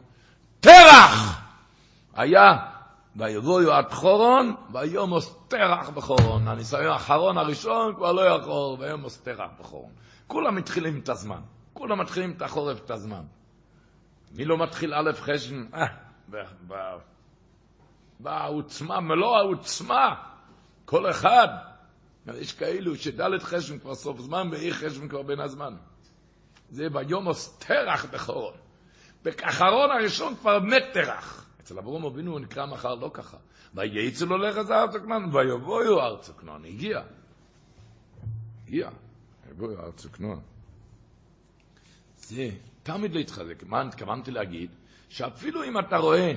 תרח! היה, ויבואו עד חורון, ויומוס תרח בחורון. הניסיון האחרון הראשון כבר לא יכול, ויומוס תרח בחורון. כולם מתחילים את הזמן. כולם מתחילים את החורף, את הזמן. מי לא מתחיל א' חשן? אה, בעוצמה, מלוא העוצמה. כל אחד. יש כאלו שד' חשן כבר סוף זמן, ואי חשן כבר בין הזמן. זה ביומוס תרח בחורון. באחרון הראשון כבר מת תרח. אצל אברום אבינו הוא נקרא מחר לא ככה. וייצא לו לחז ארצו כנען, ויבואו ארצו כנען. הגיע. הגיע. יבואו ארצו כנען. זה תמיד להתחזק. מה התכוונתי להגיד? שאפילו אם אתה רואה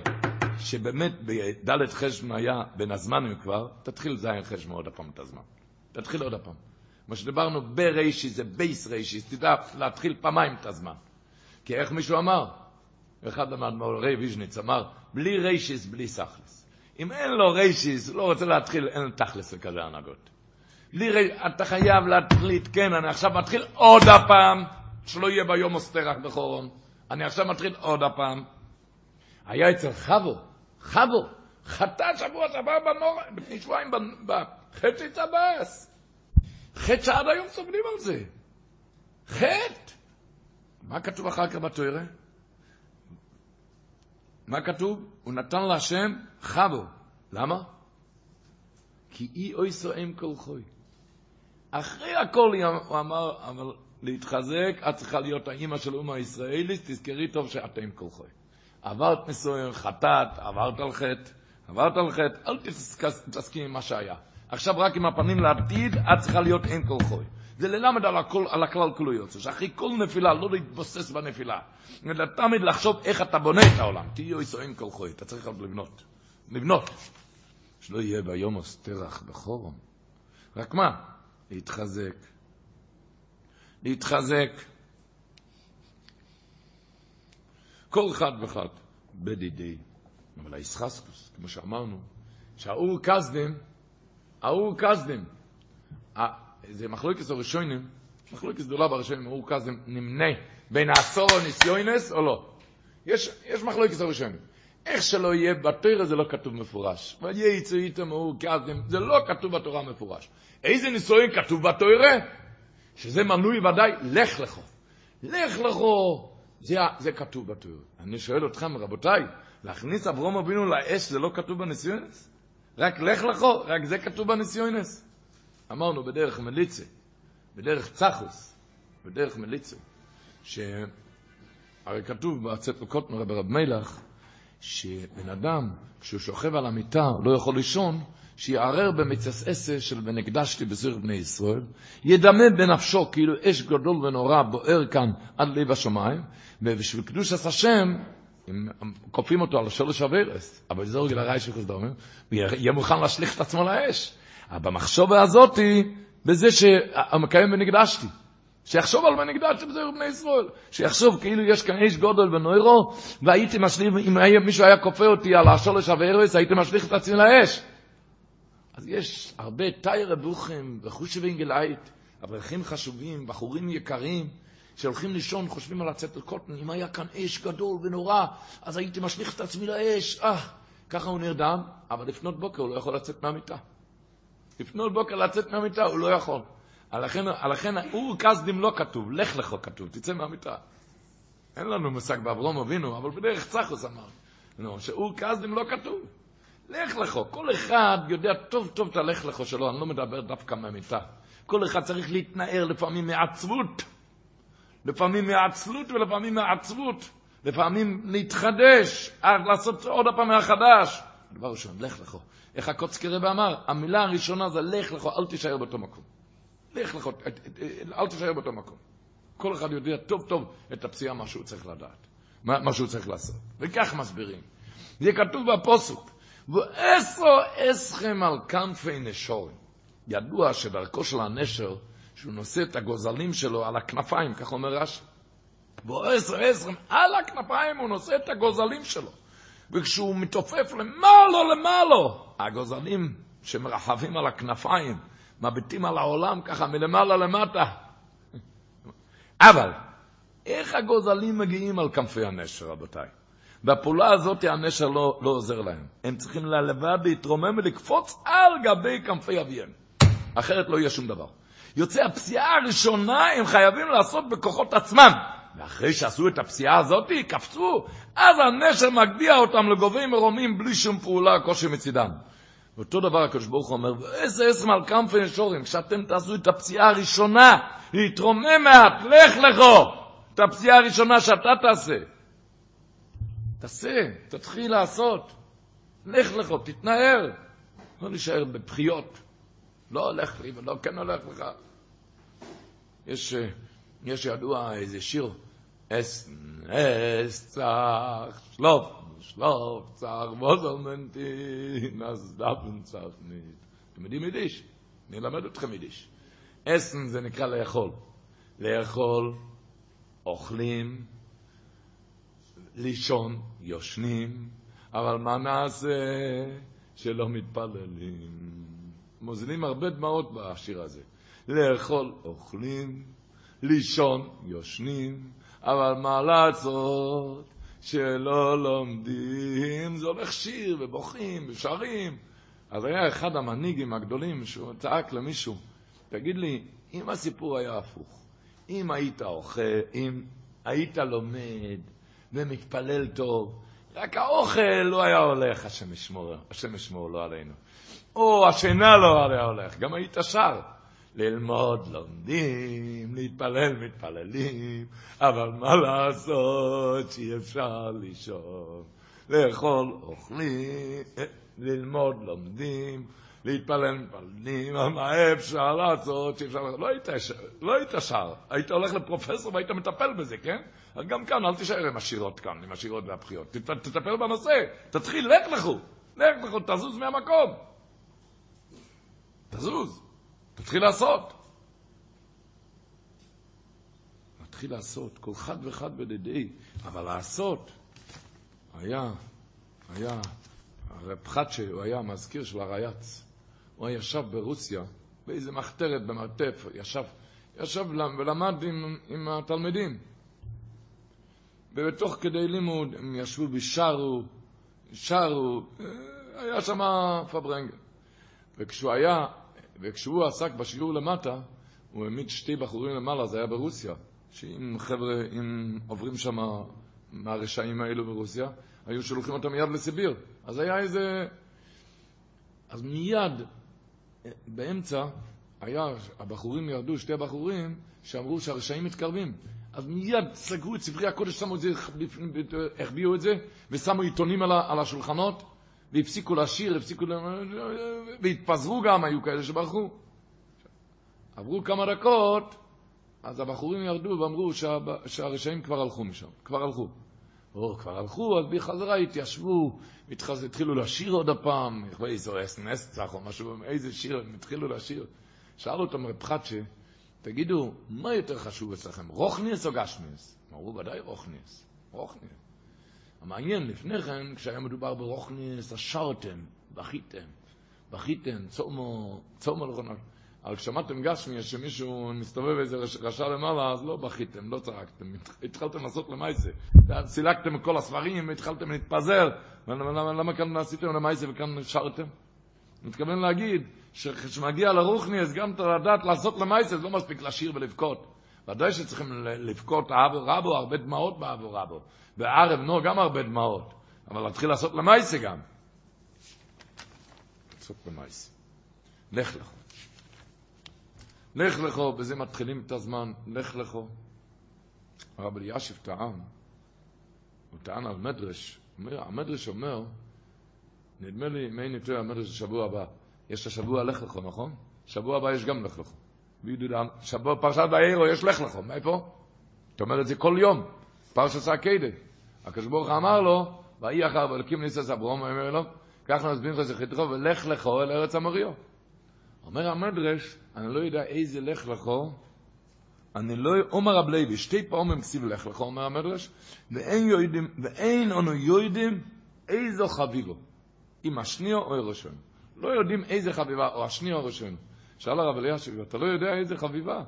שבאמת בד' חשבון היה בין הזמנים כבר, תתחיל זין חשבון עוד הפעם את הזמן. תתחיל עוד הפעם. מה שדיברנו ברישי זה בייס רישי, תדע להתחיל פעמיים את הזמן. כי איך מישהו אמר? אחד מהאדמו"רי ויז'ניץ אמר, בלי ריישיס, בלי סחלס. אם אין לו ריישיס, לא רוצה להתחיל, אין לו תכלס לכזה הנהגות. בלי ריישיס, אתה חייב להחליט, כן, אני עכשיו מתחיל עוד הפעם, שלא יהיה ביום אוסטרח בחורון. אני עכשיו מתחיל עוד הפעם. היה אצל חבו, חבו, חטא שבוע שעבר בנור, לפני שבועיים בחטא צבאס. חטא שעד היום סובלים על זה. חטא. מה כתוב אחר כך בתוירה? מה כתוב? הוא נתן להשם חבו. למה? כי אי אוי סועם כל חוי. אחרי הכל הוא אמר, אבל להתחזק, את צריכה להיות האימא של אומה הישראלית, תזכרי טוב שאתם כל חוי. עברת נישואים, חטאת, עברת על חטא, עברת על חטא, אל תתעסקי עם מה שהיה. עכשיו רק עם הפנים לעתיד, את צריכה להיות אין כל חוי. זה ללמד על, הכל, על הכלל כולו יוצא, שאחרי כל נפילה, לא להתבוסס בנפילה, אלא תמיד לחשוב איך אתה בונה את העולם. תהיו יסועים כל חוי, אתה צריך לבנות. לבנות. שלא יהיה ביום אוסטרח בחורם. רק מה? להתחזק. להתחזק. כל אחד ואחד בדידי. אבל הישחסקוס, כמו שאמרנו, שהאור כסדם, האור כסדם, זה מחלוקת הראשונים, מחלוקת גדולה בראשונים, האור כסדם נמנה בין העשור הניסיונס או לא. יש, יש מחלוקת הראשונים. איך שלא יהיה, בתורה זה לא כתוב מפורש. וייצא איתם האור כסדם, זה לא כתוב בתורה מפורש. איזה נישואין כתוב בתורה? שזה מנוי ודאי, לך לכו. לך לכו. זה, זה כתוב בתורה. אני שואל אתכם, רבותיי, להכניס אברום אבינו לאש זה לא כתוב בניסיונס? רק לך לכו, רק זה כתוב בניסיונס. אמרנו בדרך מליצה, בדרך צחוס, בדרך מליצה, שהרי כתוב בצאת לקוטנר ברב מלח, שבן אדם, כשהוא שוכב על המיטה, לא יכול לישון, שיערער במצס עשה של ונקדשתי בזיר בני ישראל, ידמה בנפשו כאילו אש גדול ונורא בוער כאן עד לב השמיים, ובשביל קדוש עש השם, כופים אותו על שורש הווירס, אבל זה רגל הרעי של חסדומים, הוא יהיה מוכן להשליך את עצמו לאש. אבל במחשובה הזאתי, בזה שהמקיים ונקדשתי. שיחשוב על ונקדשתי בזיר בני ישראל. שיחשוב כאילו יש כאן אש גודל ונוירו, והייתי משליך, אם מישהו היה כופה אותי על השורש הווירס, הייתי משליך את עצמי לאש. אז יש הרבה תאי בוכם וחושי ואינגלייט, אברכים חשובים, בחורים יקרים, שהולכים לישון, חושבים על לצאת לקוטן, אם היה כאן אש גדול ונורא, אז הייתי משליך את עצמי לאש, אה, ככה הוא נרדם, אבל לפנות בוקר הוא לא יכול לצאת מהמיטה. לפנות בוקר לצאת מהמיטה הוא לא יכול. לכן, לכן אור כסדים לא כתוב, לך לך כתוב, תצא מהמיטה. אין לנו מושג באברום אבינו, אבל בדרך צחוס אמר. לא, שאור כסדים לא כתוב. לך לכו. כל אחד יודע טוב טוב את הלך לכו שלו, אני לא מדבר דווקא מהמיטה. כל אחד צריך להתנער לפעמים מעצבות, לפעמים מעצלות ולפעמים מעצבות, לפעמים להתחדש, לעשות עוד פעם מהחדש. דבר ראשון, לך לכו. איך הקוצקי רבי אמר, המילה הראשונה זה לך לכו, אל תישאר באותו מקום. לך לכו, אל תישאר באותו מקום. כל אחד יודע טוב טוב את הפציעה, מה שהוא צריך לדעת, מה, שהוא צריך לעשות. וכך מסבירים. זה כתוב בפוסוק. ואיסו אסכם על כנפי נשורים. ידוע שדרכו של הנשר, שהוא נושא את הגוזלים שלו על הכנפיים, כך אומר רש"י. ואיסו אסכם על הכנפיים הוא נושא את הגוזלים שלו. וכשהוא מתעופף למעלו למעלו, הגוזלים שמרחבים על הכנפיים, מביטים על העולם ככה מלמעלה למטה. אבל, איך הגוזלים מגיעים על כנפי הנשר, רבותיי? והפעולה הזאת הנשר לא, לא עוזר להם. הם צריכים לבד להתרומם ולקפוץ על גבי כנפי אביהם. אחרת לא יהיה שום דבר. יוצא הפסיעה הראשונה הם חייבים לעשות בכוחות עצמם. ואחרי שעשו את הפסיעה הזאת, קפצו, אז הנשר מגביה אותם לגובי מרומים בלי שום פעולה, קושי מצידם. ואותו דבר הקדוש ברוך הוא אומר, ואיזה על כנפי נשורים, כשאתם תעשו את הפסיעה הראשונה, להתרומם מעט, לך לכו, את הפסיעה הראשונה שאתה תעשה. תעשה, תתחיל לעשות. לך לך, תתנער. לא להישאר בבחיות. לא הולך לי ולא כן הולך לך. יש, יש ידוע איזה שיר, אס, אס, צח, שלוף, שלוף, צח, ווזלמנטי, נס דפן צח ניט. אתם יודעים יידיש? אני אלמד אתכם יידיש. אסן זה נקרא לאכול. לאכול, אוכלים, לישון, יושנים, אבל מה נעשה שלא מתפללים? מוזילים הרבה דמעות בשיר הזה. לאכול, אוכלים, לישון, יושנים, אבל מה לעשות שלא לומדים? זה הולך שיר ובוכים ושרים. אז היה אחד המנהיגים הגדולים שהוא צעק למישהו, תגיד לי, אם הסיפור היה הפוך, אם היית אוכל, אם היית לומד, ומתפלל טוב, רק האוכל לא היה הולך, השם ישמור, השם ישמור לא עלינו. או השינה לא היה הולך, גם היית שר. ללמוד לומדים, להתפלל מתפללים, אבל מה לעשות שאי אפשר לישון. לאכול אוכלים, ללמוד לומדים, להתפלל מתפללים, אבל מה אפשר לעשות שאי אפשר... לא היית, לא היית שר, היית הולך לפרופסור והיית מטפל בזה, כן? אז גם כאן, אל תישאר עם השירות כאן, עם השירות והבחיות. תטפל בנושא, תתחיל, לך לכו, לך לכו, תזוז מהמקום. תזוז. תתחיל לעשות. תתחיל לעשות, כל חד וחד בדידי, אבל לעשות. היה, היה, הרב חדשה, הוא היה המזכיר של הרייץ. הוא ישב ברוסיה, באיזה מחתרת במרתף, ישב, ישב ולמד עם, עם התלמידים. ובתוך כדי לימוד הם ישבו ושרו, שרו, היה שם פברנגל. וכשהוא היה וכשהוא עסק בשיעור למטה, הוא העמיד שתי בחורים למעלה, זה היה ברוסיה, שאם חבר'ה, אם עוברים שם מהרשעים האלו ברוסיה, היו שולחים אותם מיד לסיביר. אז היה איזה... אז מיד, באמצע, היה, הבחורים ירדו, שתי הבחורים, שאמרו שהרשעים מתקרבים. אז מיד סגרו את ספרי הקודש, שמו את זה, החביאו את זה, ושמו עיתונים על השולחנות, והפסיקו לשיר, הפסיקו... והתפזרו גם, היו כאלה שברחו. עברו כמה דקות, אז הבחורים ירדו ואמרו שה... שהרשעים כבר הלכו משם, כבר הלכו. או, כבר הלכו, אז בחזרה התיישבו, התחז... התחילו לשיר עוד הפעם, איזה נסצח או משהו, איזה שיר, הם התחילו לשיר. שאל אותם רב חדשה, תגידו, מה יותר חשוב אצלכם, רוכניס או גשמיס? אמרו, ודאי רוכניס, רוכניס. המעניין, לפני כן, כשהיה מדובר ברוכניס, השרתם, בכיתם, בכיתם, צומו, צומו לכונה. אבל כשמעתם גשמי, שמישהו מסתובב איזה רשע למעלה, אז לא בכיתם, לא צעקתם, התחלתם לעשות למעשה. סילקתם את כל הספרים, התחלתם להתפזר. למה, כאן עשיתם למעשה וכאן שרתם? מתכוון להגיד, שכשמגיע לרוכניס, גם לדעת לעשות למעשה, זה לא מספיק לשיר ולבכות. ודאי שצריכים לבכות אבו רבו, הרבה דמעות באבו רבו. בערב נו גם הרבה דמעות, אבל להתחיל לעשות למעשה גם. לעשות למעשה. לך לכו. לך לכו, בזה מתחילים את הזמן, לך לכו. הרב אלישיב טען, הוא טען על מדרש, אומר, המדרש אומר, נדמה לי, אם אין יותר המדרש השבוע הבא, יש השבוע לך לכו, נכון? שבוע הבא יש גם לך לכו. שבוע פרשת באירו יש לך לכו, מאיפה? אתה אומר את זה כל יום, פרשת הקדש. הקדוש אמר לו, ויהי אחר ואלוקים ניסס אברום, אומר לו, קח נזבין לך זכיתך ולך לכו אל ארץ המריו. אומר המדרש, אני לא יודע איזה לך לכו, אני לא, אומר רב לוי, שתי פעמים כסיב לך לכו, אומר המדרש, ואין יודעים, ואין אנו יודעים איזו חביבו, אם השנייה או הראשון. לא יודעים איזה חביבה, או השנייה או הראשון. שאל הרב אלישיב, אתה לא יודע איזה חביבה?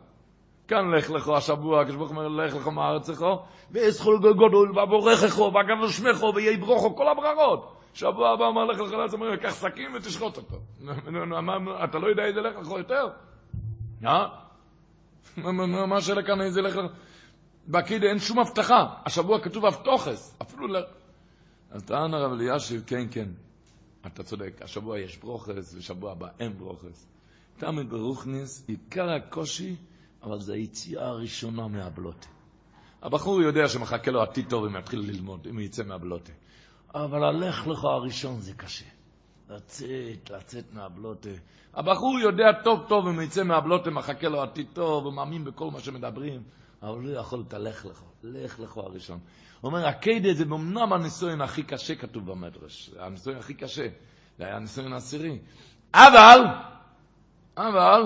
כאן לך לכו השבוע, הקדוש ברוך אומר לך לכו מארצך, ואזכול גדול, ובורכךו, והקדוש שמךו, ויהי ברוכו, כל הברכות. שבוע הבא אמר לך לך לארץ, אומר, קח סכין ותשחוט אותו. אתה לא יודע איזה לך לכו יותר? אה? מה השאלה כאן איזה לך לכו? בקידה אין שום הבטחה, השבוע כתוב אבטוחס, אפילו ל... אז טען הרב אלישיב, כן, כן, אתה צודק, השבוע יש ברוכס, ושבוע הבא אין ברוכס. תמיד ברוכניס, עיקר הקושי, אבל זו היציאה הראשונה מהבלוטה. הבחור יודע שמחכה לו עתיד טוב אם יתחיל ללמוד, אם יצא מהבלוטה. אבל הלך לך הראשון זה קשה. לצאת, לצאת מהבלוטה. הבחור יודע טוב טוב אם יצא מהבלוטה, מחכה לו עתיד טוב, הוא מאמין בכל מה שמדברים, אבל לא יכול, תלך לך, לך לך הראשון. הוא אומר, הקיידה זה אמנם הניסוין הכי קשה, כתוב במדרש, הניסוין הכי קשה, זה היה הניסוין העשירי. אבל, אבל,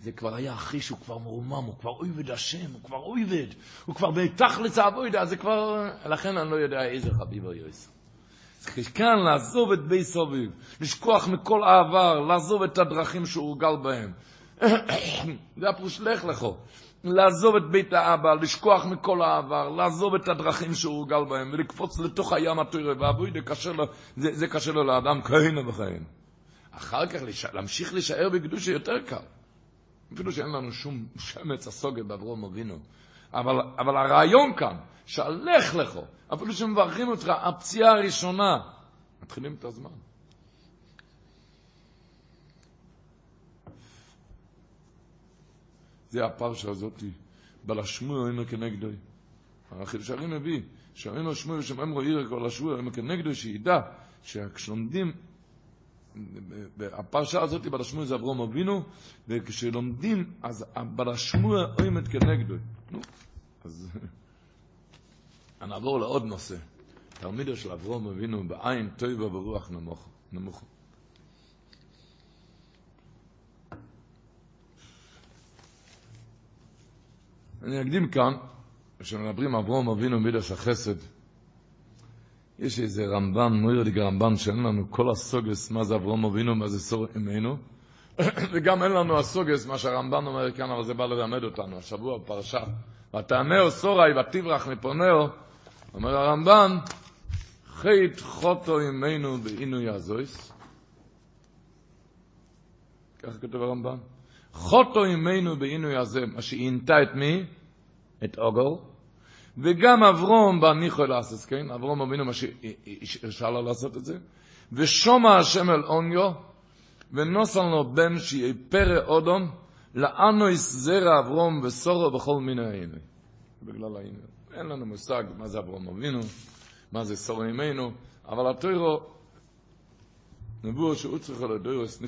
זה כבר היה אחרי שהוא כבר מרומם, הוא כבר אויבד השם, הוא כבר אויבד, הוא כבר בתכלס העבודה, זה כבר... לכן אני לא יודע איזה חביב הוא יועץ. כאן לעזוב את בי סוביב, לשכוח מכל העבר, לעזוב את הדרכים שהוא הורגל בהם. זה הפירוש לך לכו. לעזוב את בית האבא, לשכוח מכל העבר, לעזוב את הדרכים שהוא הורגל בהם, ולקפוץ לתוך הים התוירה, ואבוי, זה זה, קשה לו לאדם כהנה וכהנה. אחר כך להמשיך להישאר בקדושה יותר קל. אפילו שאין לנו שום שמץ הסוגה באברום אבינו. אבל, אבל הרעיון כאן, שהלך לכו, אפילו שמברכים אותך, הפציעה הראשונה, מתחילים את הזמן. זה הפרשה הזאת, בלשמוע אינו כנגדו. החידוש הרי מביא, שאינו שמוע ושמעם רואי כל השבוע אינו כנגדו, שידע שכשלומדים, הפרשה הזאת בלשמוע זה אברום אבינו, וכשלומדים, אז בלשמוע עומד כנגדו. נו, אז נעבור לעוד נושא. תלמידו של אברום אבינו בעין טויבה ברוח נמוך. נמוך. אני אקדים כאן, כשמדברים אברום אבינו מידס החסד, יש איזה רמב"ן, מוירדיג רמב"ן, שאין לנו כל הסוגס מה זה אברום אבינו, מה זה סור אמנו, וגם אין לנו הסוגס, מה שהרמב"ן אומר כאן, אבל זה בא ללמד אותנו, השבוע בפרשה. ותענהו סורי ותברח מפונהו, אומר הרמב"ן, חית חוטו ימינו בעינוי הזויס. ככה כתוב הרמב"ן. חוטו ימינו בעינוי הזה, מה שעינתה את מי? את אוגו. וגם אברום בניחו לעשות, כן? אברום אבינו מה שאפשר לו לעשות את זה. ושומע השם אל אוניו, ונוסן לו בן שיהיה פרא אודום, לאנו יסזר אברום וסורו בכל מיני העינוי. בגלל העינוי. אין לנו מושג מה זה אברום אבינו. מה זה סור ממנו, אבל התוירו, נבואו שהוא צריך על הדוירוס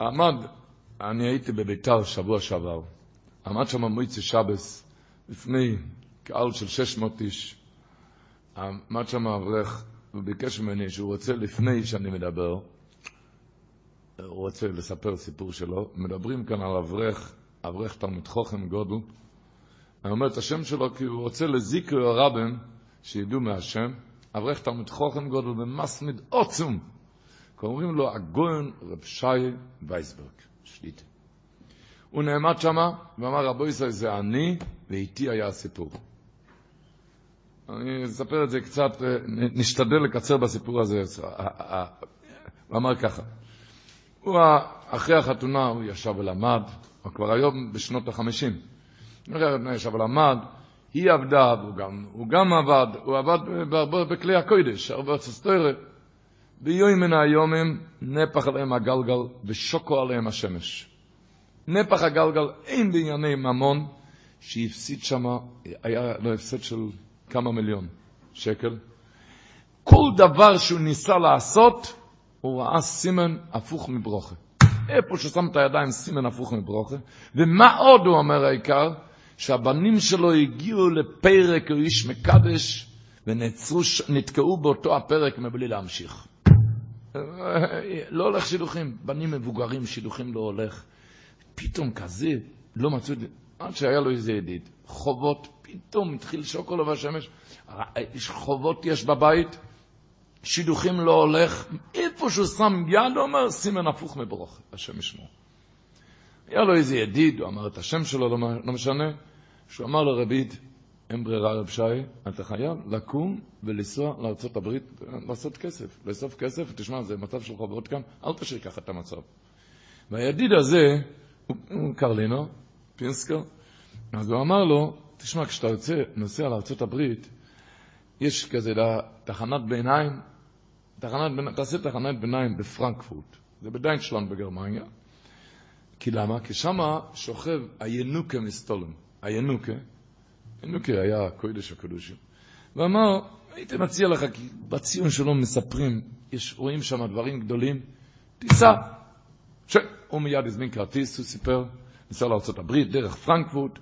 עמד, אני הייתי בביתר שבוע שעבר, עמד שם מויצי שבס, לפני קהל של 600 איש, עמד שם אברך, וביקש ממני שהוא רוצה לפני שאני מדבר, הוא רוצה לספר סיפור שלו, מדברים כאן על אברך, אברך תלמיד חוכם גודל, אני אומר את השם שלו כי הוא רוצה לזיקר הרבן שידעו מהשם, אברך תלמיד חוכם גודל ומסמיד עוצום. קוראים לו הגויין רב שי וייסברג, שליטה. הוא נעמד שמה ואמר רבו ישראל זה אני ואיתי היה הסיפור. אני אספר את זה קצת, נשתדל לקצר בסיפור הזה. הוא אמר ככה, הוא אחרי החתונה הוא ישב ולמד, הוא כבר היום בשנות החמישים. אבל למד, היא עבדה, והוא גם, הוא גם עבד, הוא עבד בכלי הקודש, הרבה סטוירה. ביום מן היומים נפח עליהם הגלגל ושוקו עליהם השמש. נפח הגלגל אין בענייני ממון, שהפסיד שם, היה לו הפסד של כמה מיליון שקל. כל דבר שהוא ניסה לעשות, הוא ראה סימן הפוך מברוכה. איפה ששם את הידיים סימן הפוך מברוכה. ומה עוד הוא אומר העיקר? שהבנים שלו הגיעו לפרק איש מקדש ונעצרו, נתקעו באותו הפרק מבלי להמשיך. לא הולך שידוכים, בנים מבוגרים, שידוכים לא הולך. פתאום כזה, לא מצאו את זה, עד שהיה לו איזה ידיד. חובות, פתאום התחיל שוקולו והשמש. חובות יש בבית, שידוכים לא הולך. איפה שהוא שם יד, הוא אומר, סימן הפוך מברוך, השם ישמור. היה לו איזה ידיד, הוא אמר את השם שלו, לא, לא משנה. שהוא אמר לרבית, אין ברירה רב שי, אתה חייב לקום ולנסוע לארצות הברית, לעשות כסף, לאסוף כסף, תשמע, זה מצב של חובות כאן, אל תשאיר ככה את המצב. והידיד הזה, הוא, קרלינו, פינסקר, אז הוא אמר לו, תשמע, כשאתה יוצא, נוסע לארצות הברית, יש כזה תחנת ביניים, תחנת תעשה תחנת ביניים בפרנקפורט, זה בדיינשלנד בגרמניה. כי למה? כי שמה שוכב הינוקה מסטולם. הינוקה, ינוקה היה קודש הקודשים, ואמר, הייתי מציע לך, כי בציון שלו מספרים, יש, רואים שם דברים גדולים, תיסע. הוא מיד הזמין כרטיס, הוא סיפר, ניסה לארה"ב, דרך פרנקפורט,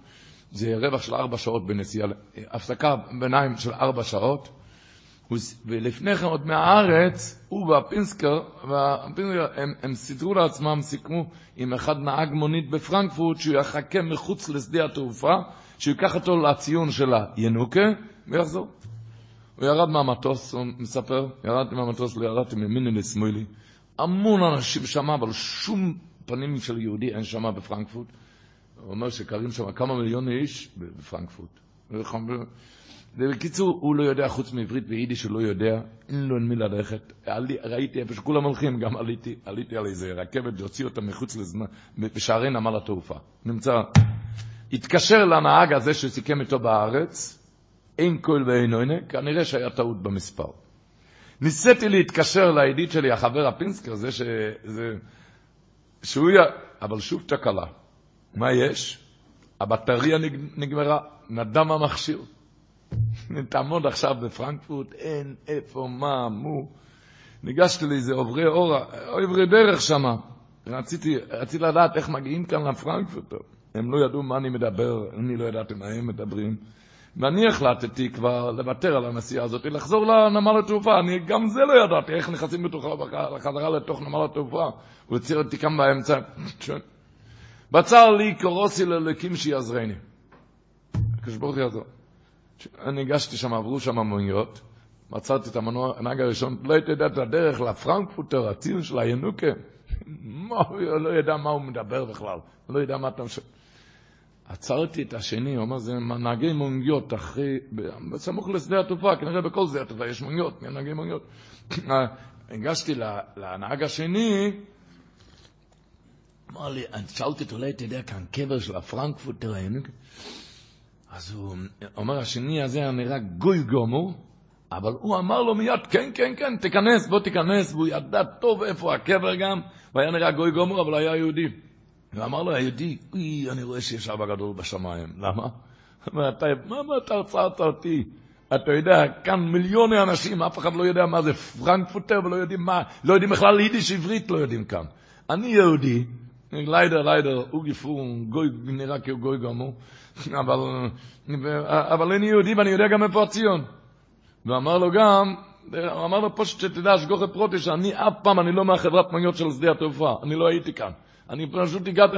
זה רווח של ארבע שעות בנסיעה, הפסקה ביניים של ארבע שעות, ולפני כן עוד מהארץ, הוא והפינסקר, והפינסקר הם, הם סידרו לעצמם, סיכמו עם אחד נהג מונית בפרנקפורט, שהוא יחכה מחוץ לשדה התעופה, שהוא ייקח אותו לציון של הינוקה, ויחזור. הוא ירד מהמטוס, הוא מספר, ירדתי מהמטוס, לא ירדתי מימיני לשמאלי. המון אנשים שם, אבל שום פנים של יהודי אין שם בפרנקפורט. הוא אומר שקרים שם כמה מיליון איש בפרנקפורט. ובקיצור, הוא לא יודע, חוץ מעברית ויידיש הוא לא יודע, אין לו עם מי ללכת. עלי, ראיתי איפה שכולם הולכים, גם עליתי, עליתי על איזה רכבת, להוציא אותה מחוץ לזמן, בשערי נמל התעופה. נמצא, התקשר לנהג הזה שסיכם איתו בארץ, אין קול ואין עונה, כנראה שהיה טעות במספר. ניסיתי להתקשר לידיד שלי, החבר הפינסקר, זה ש... זה... שהוא י... אבל שוב תקלה. מה יש? הבטריה נגמרה, נדם המכשיר. תעמוד עכשיו בפרנקפורט, אין איפה, מה, מו. ניגשתי לאיזה עוברי אורה, עוברי דרך שם. רציתי, רציתי לדעת איך מגיעים כאן לפרנקפורט. הם לא ידעו מה אני מדבר, אני לא ידעתי מה הם מדברים. ואני החלטתי כבר לוותר על הנסיעה הזאת, לחזור לנמל התעופה. אני גם זה לא ידעתי, איך נכנסים בתוכה בחזרה לתוך נמל התעופה. הוא הציע אותי כאן באמצע. בצר לי קורוסי ללקים שיעזרני. הקדוש ברוך הוא יעזור. אני הגשתי שם, עברו שם מוניות, מצאתי את הנהג הראשון, לא הייתי יודע את הדרך לפרנקפוטר, הציר של הינוקה. הוא לא ידע מה הוא מדבר בכלל, הוא לא ידע מה אתה משנה. עצרתי את השני, הוא אומר, זה נהגי מוניות, אחרי, בסמוך לשדה התעופה, כנראה בכל שדה התעופה יש מוניות, נהגי מוניות. הגשתי לנהג השני, אמר לי, שאלתי אותו, אולי אתה יודע כאן קבר של הפרנקפוטר, אז הוא אומר, השני הזה נראה גוי גומור, אבל הוא אמר לו מיד, כן, כן, כן, תיכנס, בוא תיכנס, והוא ידע טוב איפה הקבר גם, והיה נראה גוי גומור, אבל היה יהודי. ואמר לו היהודי, אוי, אני רואה שיש אבא גדול בשמיים. למה? אתה, מה, מה אתה עצרת אותי? אתה יודע, כאן מיליוני אנשים, אף אחד לא יודע מה זה פרנקפוטר ולא יודעים מה, לא יודעים בכלל יידיש עברית, לא יודעים כאן. אני יהודי, ליידר, אוגי פורום, גוי, נראה כגוי גמור, אבל, אבל אני יהודי ואני יודע גם איפה הציון. ואמר לו גם, אמר לו פשוט שתדע, שגוחי פרוטי, שאני אף פעם, אני לא מהחברת מוניות של שדה התעופה, אני לא הייתי כאן. אני פשוט הגעתי,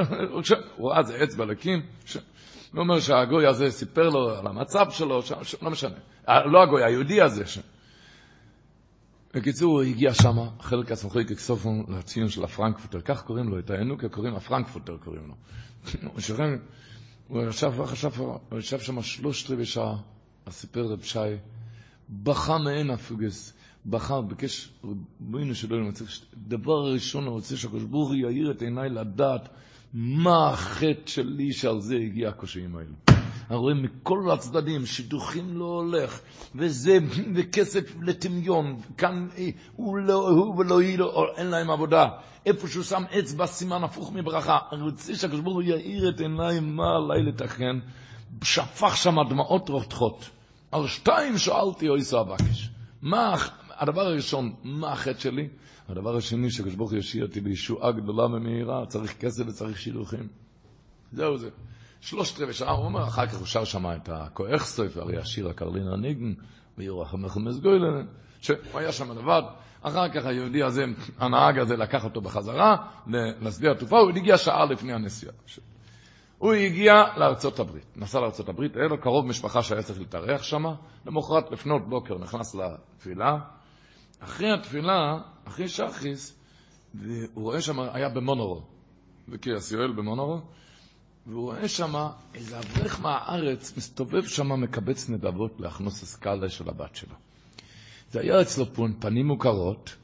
הוא ראה, זה אצבע לקים. הוא אומר שהגוי הזה סיפר לו על המצב שלו. לא משנה. לא הגוי, היהודי הזה. בקיצור, הוא הגיע שם, חלק הסמכוי כסופון לציון של הפרנקפוטר, כך קוראים לו, את הענוק קוראים, הפרנקפוטר קוראים לו. הוא שוכן, הוא ישב, חשב, הוא ישב שם שלושת רבעי שעה, אז סיפר רב שי, בכה מעין הפוגס. בחר, ביקש, רבינו שלא ימצא, דבר ראשון הוא רוצה שהקדוש ברוך הוא יאיר את עיניי לדעת מה החטא שלי שעל זה הגיע הקושיים האלה. רואים מכל הצדדים, שידוכים לא הולך, וזה, וכסף לטמיון, כאן הוא לא, הוא ולא היא, לא, אין להם עבודה. איפה שהוא שם אצבע, סימן הפוך מברכה. אני רוצה שהקדוש ברוך הוא יאיר את עיניי מה עליי לתכן. שפך שם דמעות רותחות. על שתיים שאלתי אוי סבקש. מה הדבר הראשון, מה החטא שלי? הדבר השני, שקדוש ברוך הוא ישאיר אותי בישועה גדולה ומהירה, צריך כסף וצריך שילוחים. זהו זה. שלושת רבעי שעה, הוא אומר, אחר כך הוא שר שם את הכוח סויף, הרי השיר הקרלינר ניגן, ויורח המחמס גוילן, שהוא היה שם לבד. אחר כך היהודי הזה, הנהג הזה לקח אותו בחזרה לשדה התעופה, הוא הגיע שעה לפני הנסיעה. הוא הגיע לארצות הברית, נסע לארצות הברית, היה לו קרוב משפחה שהיה צריך להתארח שם, למחרת לפנות בוקר נכנס לתפילה, אחרי התפילה, אחרי שחיס, והוא רואה שם, היה במונורו, בקריאס יואל במונורו, והוא רואה שם איזה אברך מהארץ מסתובב שם מקבץ נדבות להכנוס הסקאלה של הבת שלו. זה היה אצלו פנים מוכרות,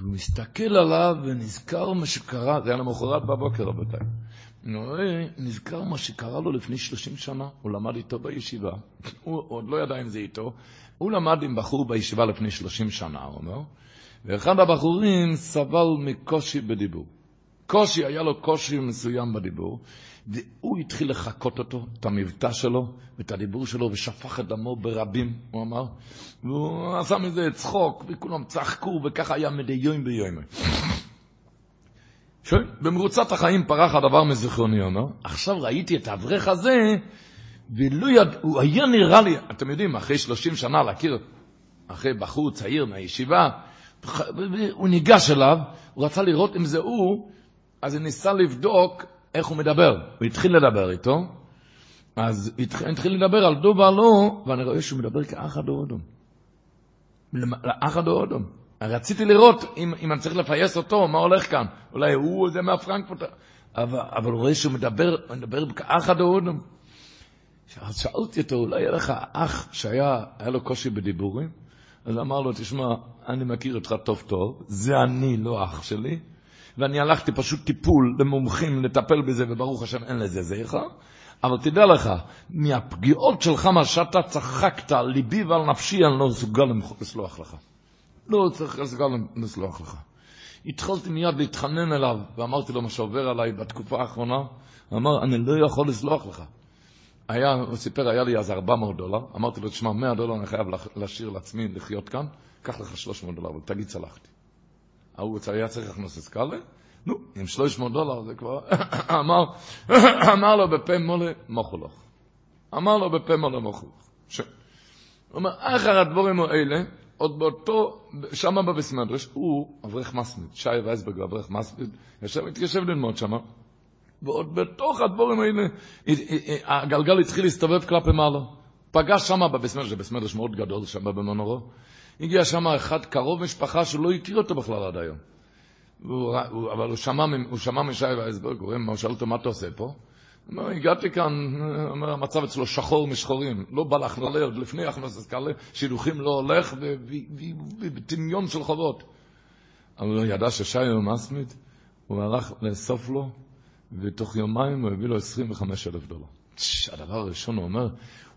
והוא מסתכל עליו ונזכר מה שקרה, זה היה למחרת בבוקר, רבותיי. נזכר מה שקרה לו לפני 30 שנה, הוא למד איתו בישיבה, הוא עוד לא ידע אם זה איתו, הוא למד עם בחור בישיבה לפני 30 שנה, הוא אומר, ואחד הבחורים סבל מקושי בדיבור. קושי, היה לו קושי מסוים בדיבור, והוא התחיל לחקות אותו, את המבטא שלו ואת הדיבור שלו, ושפך את דמו ברבים, הוא אמר, והוא עשה מזה צחוק, וכולם צחקו, וככה היה מדי יום ביום. במרוצת החיים פרח הדבר מזיכרוני, אומר, עכשיו ראיתי את האברך הזה, ולא יד... הוא היה נראה לי, אתם יודעים, אחרי 30 שנה להכיר, אחרי בחור צעיר מהישיבה, הוא ניגש אליו, הוא רצה לראות אם זה הוא, אז הוא ניסה לבדוק איך הוא מדבר. הוא התחיל לדבר איתו, אז התחיל, התחיל לדבר על דובה לא, ואני רואה שהוא מדבר כאח הדורדום. לאח הדורדום. רציתי לראות אם, אם אני צריך לפייס אותו, מה הולך כאן. אולי הוא זה מהפרנקפורט. אבל, אבל הוא רואה שהוא מדבר, מדבר כאח הדורדום. אז שאלתי אותו, אולי היה לך אח שהיה היה לו קושי בדיבורים? אז אמר לו, תשמע, אני מכיר אותך טוב טוב, זה אני, לא אח שלי, ואני הלכתי פשוט טיפול למומחים לטפל בזה, וברוך השם אין לזה זכר, אבל תדע לך, מהפגיעות שלך, מה שאתה צחקת על ליבי ועל נפשי, אני לא מסוגל לסלוח לך. לא צריך מסוגל לסלוח לך. התחלתי מיד להתחנן אליו, ואמרתי לו מה שעובר עליי בתקופה האחרונה, אמר, אני לא יכול לסלוח לך. היה, הוא סיפר, היה לי אז 400 דולר, אמרתי לו, תשמע, 100 דולר אני חייב להשאיר לעצמי לחיות כאן, קח לך 300 דולר, ותגיד צלחתי. ההוא היה צריך להכנוס אסקאלה, נו, עם 300 דולר זה כבר, אמר, אמר לו בפה מולה, מוכו לך. אמר לו בפה מולה, מוכו לך. הוא אומר, אחר הדבורים האלה, עוד באותו, שמה בביס מדרש, הוא אברך מסמיד, שי וייסברג אברך מסמיד, ישב, התיישב ללמוד שמה, ועוד בתוך הדבורים האלה, הגלגל התחיל להסתובב כלפי מעלה. פגש שמה בביס מדרש, זה ביס מדרש מאוד גדול שמה במנורו, הגיע שמה אחד קרוב משפחה שלא הכיר אותו בכלל עד היום. והוא, אבל הוא שמע, הוא שמע משי וייסברג, הוא שאל אותו, מה אתה עושה פה? אומר, הגעתי כאן, אומר, המצב אצלו שחור משחורים, לא בא לך לפני הכנסס קלה, שילוחים לא הולך, ובטמיון של חובות. אבל הוא ידע ששי הוא מסמיד, הוא הלך לאסוף לו, ותוך יומיים הוא הביא לו 25 אלף דולר. הדבר הראשון, הוא אומר,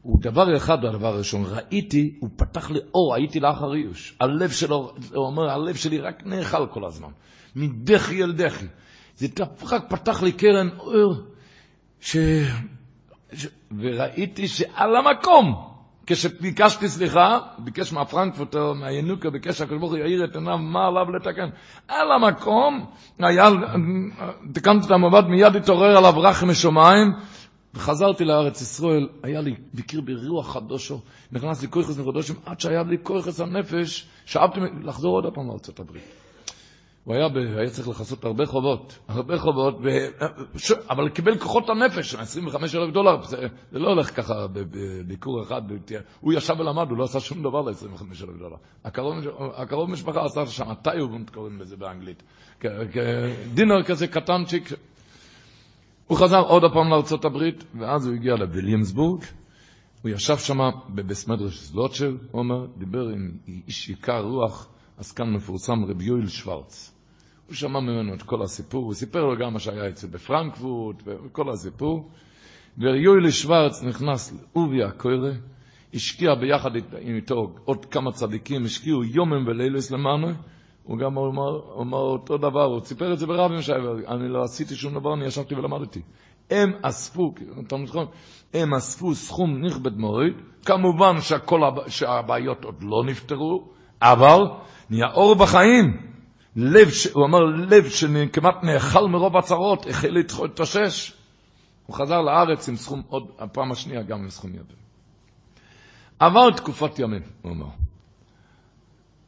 הוא דבר אחד הדבר הראשון, ראיתי, הוא פתח לי אור, הייתי לאחר איוש. הלב שלו, הוא אומר, הלב שלי רק נאכל כל הזמן, מדחי אל דחי. זה רק פתח לי קרן אור. ש... ש... וראיתי שעל המקום, כשביקשתי סליחה, ביקש מהפרנקפורטר, מהינוקה, ביקש שהקדוש ברוך הוא יאיר את עיניו, מה עליו לתקן. על המקום, היה, תקנתי את המבט, מיד התעורר עליו רחם משמיים, וחזרתי לארץ ישראל, היה לי, ביקר ברוח חדושו, נכנס לי כויכוס מחדושים, עד שהיה לי כויכוס הנפש, שאבתי לחזור עוד פעם לארצות הברית. הוא היה, ב, היה צריך לכסות הרבה חובות, הרבה חובות, ו, ש, אבל קיבל כוחות הנפש, 25 אלף דולר, זה, זה לא הולך ככה בביקור אחד, הוא ישב ולמד, הוא לא עשה שום דבר ל-25 אלף דולר. הקרוב, הקרוב משפחה עשה שם טיובונט קוראים לזה באנגלית, דינר כזה קטנצ'יק. הוא חזר עוד הפעם לארצות הברית, ואז הוא הגיע לוויליאמסבורג, הוא ישב שם בבסמדרש זלוטשר, הוא אומר, דיבר עם איש יקר רוח, עסקן מפורסם, רבי יואל שוורץ. הוא שמע ממנו את כל הסיפור, הוא סיפר לו גם מה שהיה אצלו בפרנקפורט, וכל הסיפור. ויואל שוורץ נכנס לעובי הקוירה, השקיע ביחד איתו עוד כמה צדיקים, השקיעו יומם ולילס למענו, הוא גם אומר אותו דבר, הוא סיפר את זה ברבים שייבר, אני לא עשיתי שום דבר, אני ישבתי ולמדתי. הם אספו, הם אספו סכום נכבד מוריד, כמובן שהכל, שהבעיות עוד לא נפתרו, אבל נהיה אור בחיים. לב, ש... הוא אמר, לב שכמעט נאכל מרוב הצרות, החל להתאושש. הוא חזר לארץ עם סכום, עוד הפעם השנייה גם עם סכום ידע. עבר תקופת ימים, הוא אומר.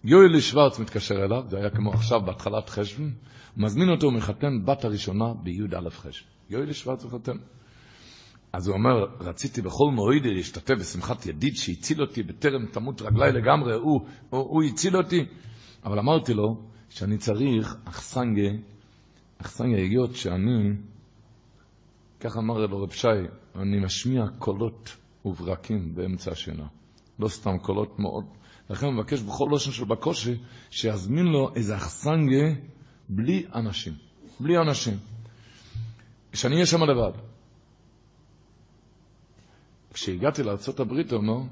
יואלי שוורץ מתקשר אליו, זה היה כמו עכשיו בהתחלת חשבון, מזמין אותו, הוא מחתן בת הראשונה בי"א חשבון. יואלי שוורץ מחתן. אז הוא אומר, רציתי בכל מורידי להשתתף בשמחת ידיד שהציל אותי בטרם תמות רגלי לגמרי, הוא, הוא, הוא הציל אותי. אבל אמרתי לו שאני צריך אכסנגה, אכסנגה היות שאני, ככה אמר רב רב שי, אני משמיע קולות וברקים באמצע השינה. לא סתם קולות מאוד. לכן הוא מבקש בכל לושן של בקושי, שיזמין לו איזה אכסנגה בלי אנשים. בלי אנשים. שאני אהיה שם לבד. כשהגעתי לארה"ב, הוא אומר,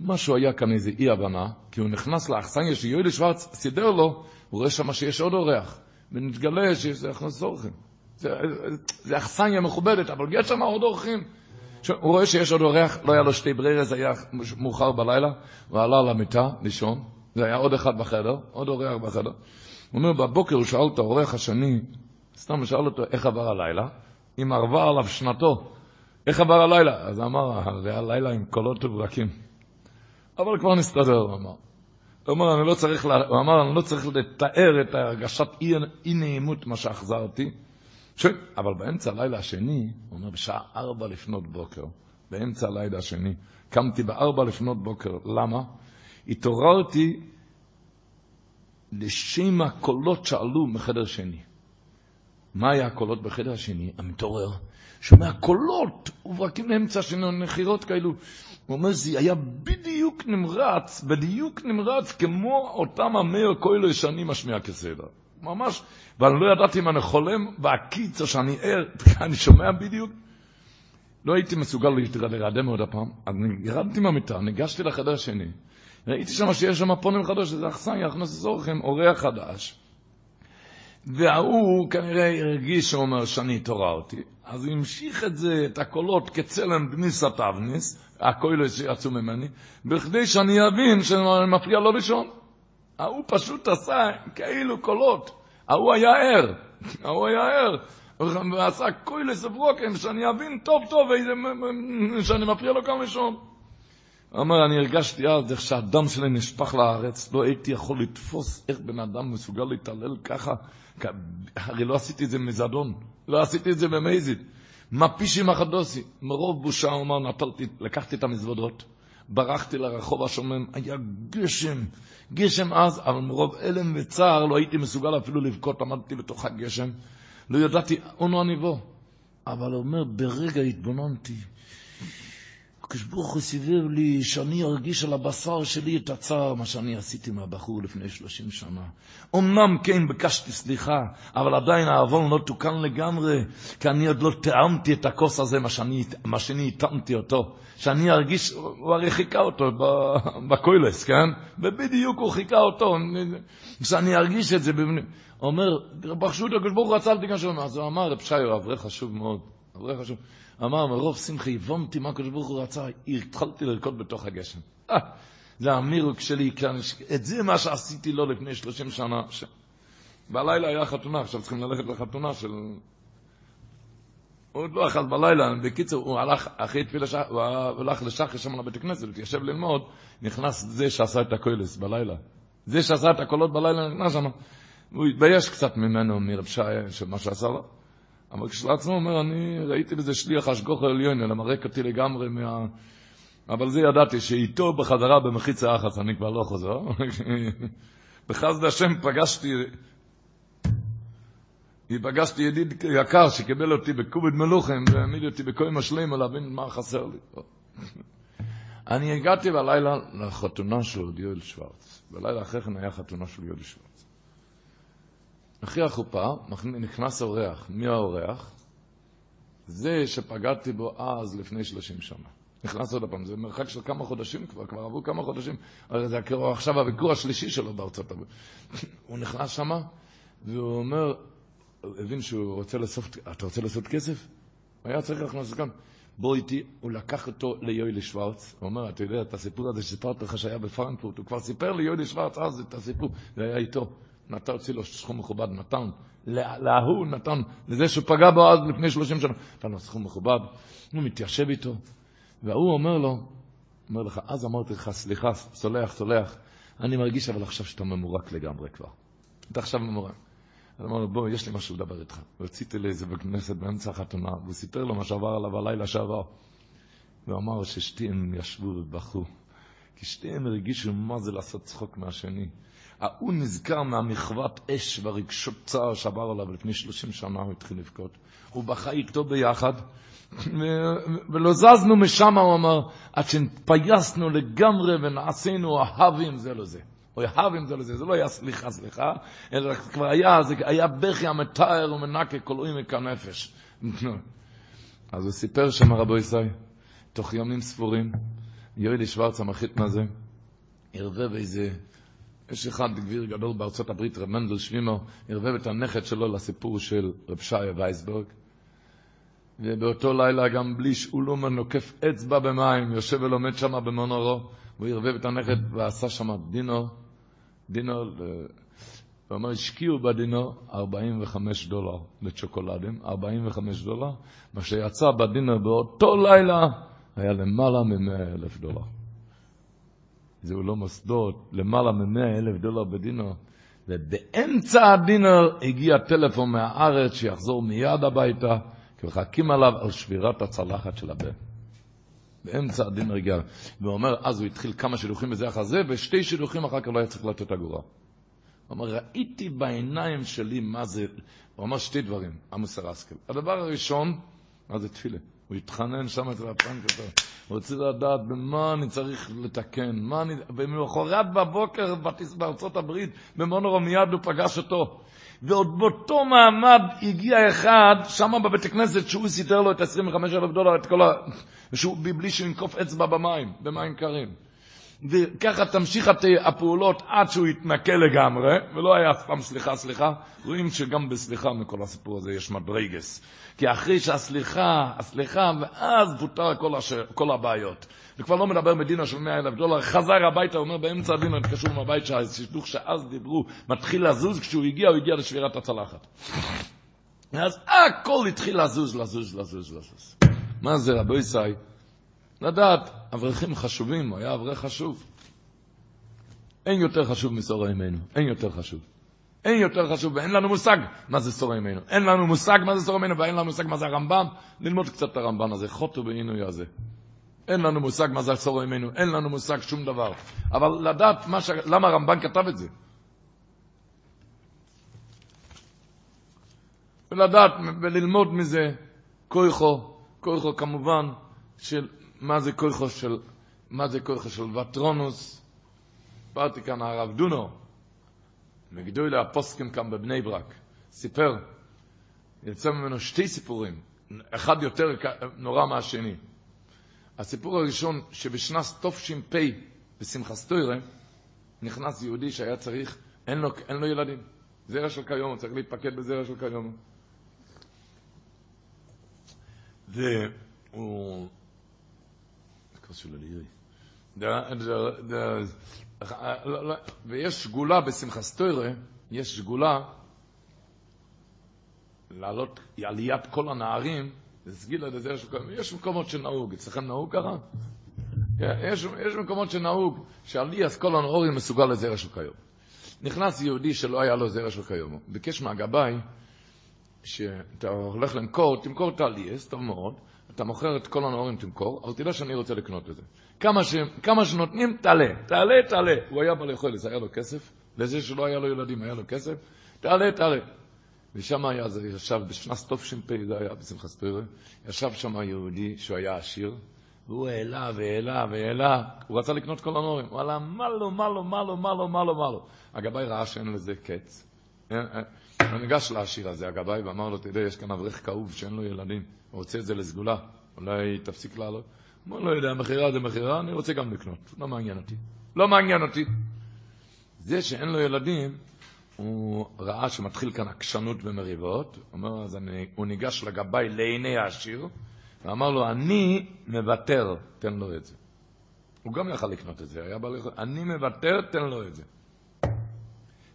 משהו היה כאן איזה אי-הבנה, כי הוא נכנס לאכסניה שיואלי שוורץ סידר לו, הוא רואה שם שיש עוד אורח, ונתגלה שיש הכנס אורחים. זה, זה אכסניה מכובדת, אבל יש שם עוד אורחים. הוא רואה שיש עוד אורח, לא היה לו שתי ברירה, זה היה מאוחר בלילה, הוא עלה למיטה לישון, זה היה עוד אחד בחדר, עוד אורח בחדר. הוא אומר, בבוקר הוא שאל את האורח השני, סתם שאל אותו איך עבר הלילה, אם ערבה עליו שנתו. איך עבר הלילה? אז אמר, זה היה לילה עם קולות וברקים. אבל כבר נסתדר, הוא אמר. הוא אמר, אני לא צריך, לה... הוא אמר, אני לא צריך לתאר את הרגשת אי נעימות, מה שאכזרתי. ש... אבל באמצע הלילה השני, הוא אומר, בשעה ארבע לפנות בוקר, באמצע הלילה השני, קמתי בארבע לפנות בוקר. למה? מה היה הקולות בחדר השני? המתעורר, שומע קולות, וברקים באמצע של נחירות כאלו. הוא אומר, זה היה בדיוק נמרץ, בדיוק נמרץ, כמו אותם המאיר קוילו שאני משמיע כסדר. ממש, ואני לא ידעתי אם אני חולם או שאני ער, אני שומע בדיוק. לא הייתי מסוגל להירדם עוד הפעם, אז ירדתי מהמיטה, ניגשתי לחדר השני, ראיתי שם שיש שם פונים חדש, זה אכסניה, הכנס אורחם, אורח חדש. וההוא כנראה הרגיש, הוא אומר, שאני התעוררתי. אז הוא המשיך את זה, את הקולות, כצלם בניסת אבניס, הקולות שיצאו ממני, בכדי שאני אבין שאני מפריע לו לישון. ההוא פשוט עשה כאילו קולות. ההוא היה ער, ההוא היה ער. ועשה קוילס וברוקן, שאני אבין טוב טוב איזה, שאני מפריע לו לישון. הוא אומר, אני הרגשתי אז איך שהדם שלי נשפך לארץ, לא הייתי יכול לתפוס איך בן אדם מסוגל להתעלל ככה, הרי לא עשיתי את זה מזדון, לא עשיתי את זה במזיד. מה פישי מחדוסי? מרוב בושה, הוא אומר, נטלתי, לקחתי את המזוודות, ברחתי לרחוב השומם, היה גשם, גשם אז, אבל מרוב הלם וצער לא הייתי מסוגל אפילו לבכות, עמדתי בתוך הגשם, לא ידעתי, אונו אני בוא. אבל אומר, ברגע התבוננתי, הקדוש ברוך הוא סיבב לי שאני ארגיש על הבשר שלי את הצער, מה שאני עשיתי מהבחור לפני שלושים שנה. אמנם כן ביקשתי סליחה, אבל עדיין העוון לא תוקן לגמרי, כי אני עוד לא טעמתי את הכוס הזה, מה שאני, מה שאני הטעמתי אותו. שאני ארגיש, הוא הרי חיכה אותו בקוילס, כן? ובדיוק הוא חיכה אותו, שאני ארגיש את זה. אומר, פשוט הקדוש ברוך הוא רצה על תיגשו, אז הוא אמר, רב אברך חשוב מאוד, אברך חשוב. אמר, מרוב שמחה הבנתי מה הקדוש ברוך הוא רצה, התחלתי לרקוד בתוך הגשם. אה, זה המירוק שלי, את זה מה שעשיתי לו לפני 30 שנה. ש... בלילה היה חתונה, עכשיו צריכים ללכת לחתונה של... הוא עוד לא אכל בלילה, בקיצור, הוא הלך אחרי תפילה, הוא הלך לשחר שם לבית הכנסת, התיישב ללמוד, נכנס זה שעשה את הקוילס בלילה. זה שעשה את הקולות בלילה נכנס שם. הוא התבייש קצת ממנו, מרב שי, של מה שעשה לו. אבל כשלעצמו אומר, אני ראיתי בזה שליח השגוח העליון, אלא מרק אותי לגמרי מה... אבל זה ידעתי, שאיתו בחזרה במחיץ האחס אני כבר לא חוזר. בחסד השם פגשתי, פגשתי ידיד יקר שקיבל אותי בקובד מלוכם והעמיד אותי בכל משלים להבין מה חסר לי. אני הגעתי בלילה לחתונה של יואל שוורץ. בלילה אחרי כן היה חתונה של יואל שוורץ. אחרי החופה נכנס אורח. מי האורח? זה שפגעתי בו אז לפני 30 שנה. נכנס עוד פעם, זה מרחק של כמה חודשים כבר, כבר עברו כמה חודשים. הרי זה עכשיו הביקור השלישי שלו בארצות הברית. הוא נכנס שמה, והוא אומר, הוא הבין שהוא רוצה לאסוף, אתה רוצה לעשות כסף? הוא היה צריך להכנס כאן. בוא איתי, הוא לקח אותו ליואלי שוורץ, הוא אומר, אתה יודע, את הסיפור הזה שסיפרתי לך שהיה בפרנקפורט, הוא כבר סיפר ליואלי שוורץ אז את הסיפור, זה היה איתו. נתן, הוציא לו סכום מכובד, נתן, להוא נתן, לזה שפגע בו אז לפני שלושים שנה, נתן לו סכום מכובד, הוא מתיישב איתו, והוא אומר לו, אומר לך, אז אמרתי לך, סליחה, סולח, סולח, אני מרגיש אבל עכשיו שאתה ממורק לגמרי כבר. אתה עכשיו ממורק. אז אמר לו, בוא, יש לי משהו לדבר איתך. ורציתי לאיזה בכנסת באמצע החתונה, והוא סיפר לו מה שעבר עליו הלילה שעבר. והוא אמר ששתיהם ישבו ובכו, כי שתיהם הרגישו מה זה לעשות צחוק מהשני. ההוא נזכר מהמחוות אש והרגשות צער שעבר עליו לפני 30 שנה, הוא התחיל לבכות. הוא בכה איתו ביחד, ולא זזנו משם, הוא אמר, עד שהתפייסנו לגמרי ונעשינו אהבים זה לזה. או אהבים זה לזה, זה לא היה סליחה סליחה, אלא כבר היה, זה היה בכי המתאר ומנקה כל מכאן נפש. אז הוא סיפר שם רבו ישראל, תוך ימים ספורים, יוידי שוורץ המחית מה זה, ערבב איזה יש אחד גביר גדול בארצות הברית, רב מנדל שווימו, ערבב את הנכד שלו לסיפור של רב שעיה וייסברג. ובאותו לילה גם בלי שאולומן נוקף אצבע במים, יושב ולומד שם במונורו, והוא ערבב את הנכד ועשה שם דינו, דינו, הוא אומר, השקיעו בדינו 45 דולר לצ'וקולדים, 45 דולר, מה שיצא בדינו באותו לילה היה למעלה מ-100 אלף דולר. זהו לא מוסדות, למעלה מ-100 אלף דולר בדינר. ובאמצע הדינר הגיע טלפון מהארץ שיחזור מיד הביתה, כי מחכים עליו על שבירת הצלחת של הבן. באמצע הדינר הגיע, והוא אומר, אז הוא התחיל כמה שילוחים בזה אחר זה, ושתי שילוחים אחר כך לא היה צריך לתת אגורה. הוא אומר, ראיתי בעיניים שלי מה זה, הוא אמר שתי דברים, עמוס הרסקל. הדבר הראשון, מה זה תפילה? הוא התחנן שם אצל הפנק הוא רוצה לדעת במה אני צריך לתקן, מה אני... ומחרת בבוקר בארצות הברית, במונורו מיד הוא פגש אותו. ועוד באותו מעמד הגיע אחד, שם בבית הכנסת, שהוא סידר לו את 25 אלף דולר, את כל ה... שהוא, בלי שהוא ינקוף אצבע במים, במים קרים. וככה תמשיך הפעולות עד שהוא יתנקה לגמרי, ולא היה אף פעם סליחה, סליחה. רואים שגם בסליחה מכל הסיפור הזה יש מדרגס. כי אחרי שהסליחה, הסליחה, ואז פותר כל, השאר, כל הבעיות. וכבר לא מדבר מדינה של 100 אלף דולר, חזר הביתה, אומר באמצע הדין, התקשרו מהבית שהשידוך שאז דיברו, מתחיל לזוז, כשהוא הגיע, הוא הגיע לשבירת הצלחת. אז הכל התחיל לזוז, לזוז, לזוז, לזוז. מה זה, רבו ישי? לדעת, אברכים חשובים, הוא היה אברך חשוב. אין יותר חשוב מסור ימינו, אין יותר חשוב. אין יותר חשוב, ואין לנו מושג מה זה סור ימינו. אין לנו מושג מה זה סור ימינו, ואין לנו מושג מה זה הרמב"ם. ללמוד קצת את הרמב"ם הזה, חוטו בעינוי הזה. אין לנו מושג מה זה סור ימינו, אין לנו מושג שום דבר. אבל לדעת ש... למה הרמב"ם כתב את זה. ולדעת וללמוד מזה כויכו, כויכו כמובן של מה זה כויכו של, מה זה כויכו של וטרונוס. סיפרתי כאן הרב דונו, מגדוי הפוסקים כאן בבני ברק, סיפר, יצא ממנו שתי סיפורים, אחד יותר נורא מהשני. הסיפור הראשון, שבשנת תש"פ, בשמחת תוירה, נכנס יהודי שהיה צריך, אין לו, אין לו ילדים. זרע של כיום, הוא צריך להתפקד בזרע של כיום. והוא... קשור ללירי. ויש שגולה בשמחת תוירה, יש שגולה לעלות עליית כל הנערים, סגילה לזה יש, מקומות שנהוג, אצלכם נהוג ככה? יש, יש מקומות שנהוג שעליית כל הנערים מסוגל לזרע של כיום. נכנס יהודי שלא היה לו זרע של כיום, ביקש מהגבאי שאתה הולך למכור, תמכור את העליאס, טוב מאוד, אתה מוכר את כל הנאורים, תמכור, אבל תדע שאני רוצה לקנות את זה. כמה, ש... כמה שנותנים, תעלה, תעלה, תעלה. הוא היה בעל יכולת, היה לו כסף, לזה שלא היה לו ילדים, היה לו כסף, תעלה, תעלה. ושם היה, זה ישב, בשנת תש"פ, זה היה בשמחת סטוירה, ישב שם יהודי שהוא היה עשיר, והוא העלה והעלה והעלה, הוא רצה לקנות כל הנורים, הוא עלה מה לו, מה לו, מה לו, מה לו, מה לו, מה לו. הגבאי ראה שאין לזה קץ. הוא ניגש לעשיר הזה, הגבאי, ואמר לו, תראה, יש כאן אברך כאוב שאין לו ילדים, הוא רוצה את זה לסגולה, אולי תפסיק לעלות. הוא לא יודע, מכירה זה מכירה, אני רוצה גם לקנות, לא מעניין אותי. לא מעניין אותי. זה שאין לו ילדים, הוא ראה שמתחיל כאן עקשנות ומריבות, אומר, אז אני, הוא ניגש לגבאי לעיני העשיר, ואמר לו, אני מוותר, תן לו את זה. הוא גם יכל לקנות את זה, היה בעל אני מוותר, תן לו את זה.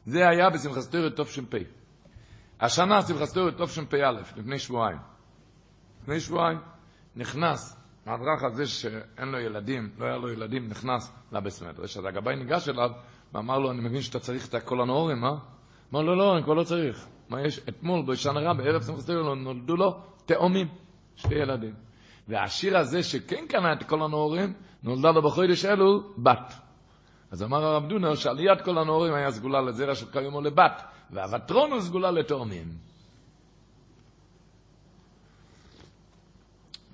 זה היה בשמחת תורה תש"פ. השנה שמחת תורה תשפ"א, לפני שבועיים. לפני שבועיים נכנס האברך הזה שאין לו ילדים, לא היה לו ילדים, נכנס לבית מדרש. אז הגבאי ניגש אליו ואמר לו, אני מבין שאתה צריך את הקול הנאורים, אה? אמר לו, לא, אני כבר לא צריך. מה יש? אתמול, בשנה רע, בערב שמחת תורה, נולדו לו תאומים, שתי ילדים. והשיר הזה שכן קנה את כל הנאורים, נולדה לו בחודש אלול בת. אז אמר הרב דונר שעליית כל הנאורים היה סגולה לזרע של או לבת, והוותרון הוא סגולה לתאומים.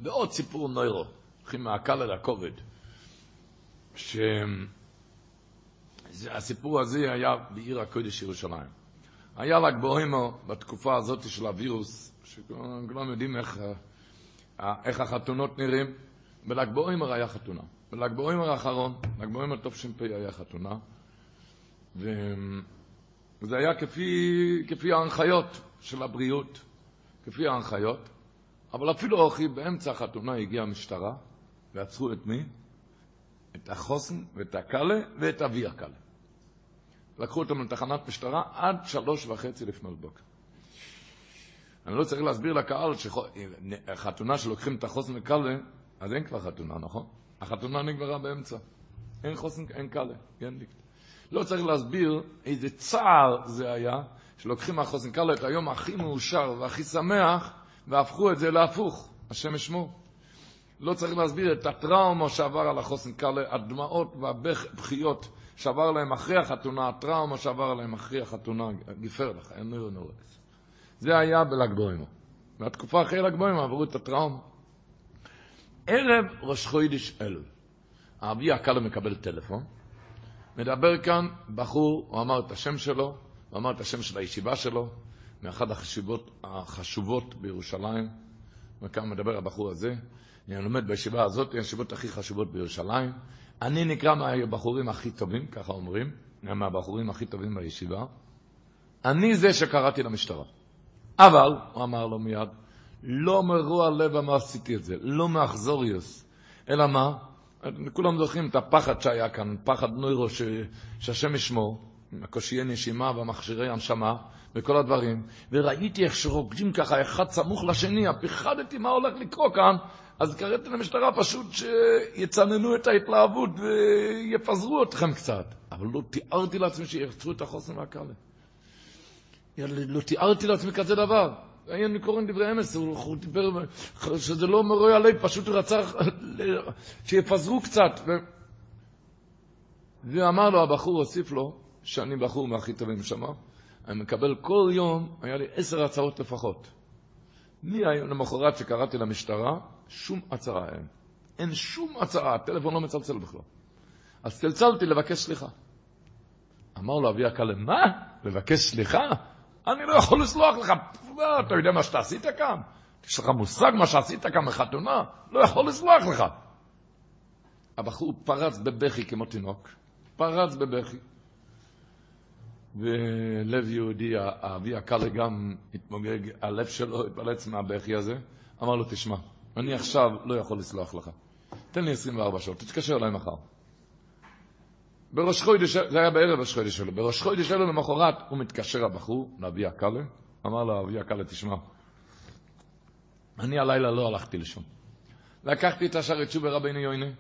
ועוד סיפור נוירו, הולכים מהקל אל הכובד, שהסיפור הזה היה בעיר הקודש ירושלים. היה ל"ג בעומר בתקופה הזאת של הווירוס, שכולם יודעים איך, איך החתונות נראים, בל"ג בעומר היה חתונה. בל"ג בעומר האחרון, ל"ג בעומר תש"פ היה חתונה, וזה היה כפי, כפי ההנחיות של הבריאות, כפי ההנחיות, אבל אפילו אוכי, באמצע החתונה הגיעה המשטרה, ועצרו את מי? את החוסן ואת הקאלה ואת אבי הקאלה. לקחו אותם לתחנת משטרה עד שלוש וחצי לפנות בוקר. אני לא צריך להסביר לקהל שחתונה שלוקחים את החוסן וקאלה, אז אין כבר חתונה, נכון? החתונה נגמרה באמצע. אין חוסן, אין אין דיקט. לא צריך להסביר איזה צער זה היה, שלוקחים מהחוסן קאלה את היום הכי מאושר והכי שמח, והפכו את זה להפוך, השם ישמור. לא צריך להסביר את הטראומה שעבר על החוסן קאלה, הדמעות והבכיות שעבר להם אחרי החתונה, הטראומה שעבר להם אחרי החתונה, גיפר לך, אין נורא נורא. זה היה בל"ג בוימו. והתקופה אחרי ל"ג בוימו עברו את הטראומה. ערב ראש חודש אלול. האבי הקלו מקבל טלפון, מדבר כאן בחור, הוא אמר את השם שלו, הוא אמר את השם של הישיבה שלו, מאחד החשובות, החשובות בירושלים, וכאן מדבר הבחור הזה, אני לומד בישיבה הזאת, הישיבות הכי חשובות בירושלים. אני נקרא מהבחורים הכי טובים, ככה אומרים, מהבחורים הכי טובים בישיבה. אני זה שקראתי למשטרה. אבל, הוא אמר לו מיד, לא מרוע לב מה עשיתי את זה, לא מאכזוריוס, אלא מה? כולם זוכרים את הפחד שהיה כאן, פחד נוירו ש... שהשם ישמור, הקושיי נשימה והמכשירי הנשמה וכל הדברים, וראיתי איך שרוקדים ככה אחד סמוך לשני, פחדתי מה הולך לקרות כאן, אז קראתי למשטרה פשוט שיצננו את ההתלהבות ויפזרו אתכם קצת. אבל לא תיארתי לעצמי שירצו את החוסן והקלה. לא תיארתי לעצמי כזה דבר. היינו קוראים דברי אמס, הוא דיבר, שזה לא מרוי הלב, פשוט הוא רצה שיפזרו קצת. ו... ואמר לו, הבחור הוסיף לו, שאני בחור מהכי טובים שמה, אני מקבל כל יום, היה לי עשר הצעות לפחות. מהיום למחרת שקראתי למשטרה, שום הצעה אין. אין שום הצעה, הטלפון לא מצלצל בכלל. אז צלצלתי לבקש סליחה. אמר לו אבי הקלה, מה? לבקש סליחה? אני לא יכול לסלוח לך. אתה יודע מה שאתה עשית כאן? יש לך מושג מה שעשית כאן בחתונה? לא יכול לסלוח לך. הבחור פרץ בבכי כמו תינוק, פרץ בבכי. ולב יהודי, האבי הקלה גם התמוגג, הלב שלו התפלץ מהבכי הזה. אמר לו, תשמע, אני עכשיו לא יכול לסלוח לך. תן לי 24 שעות, תתקשר אליי מחר. בראש חודש, זה היה בערב ראש חודש שלו, בראש חודש שלו למחרת הוא מתקשר הבחור לאבי הקלה, אמר לו אבי הקלה, תשמע, אני הלילה לא הלכתי לשם. לקחתי את השערי תשובה רבינו יוינה,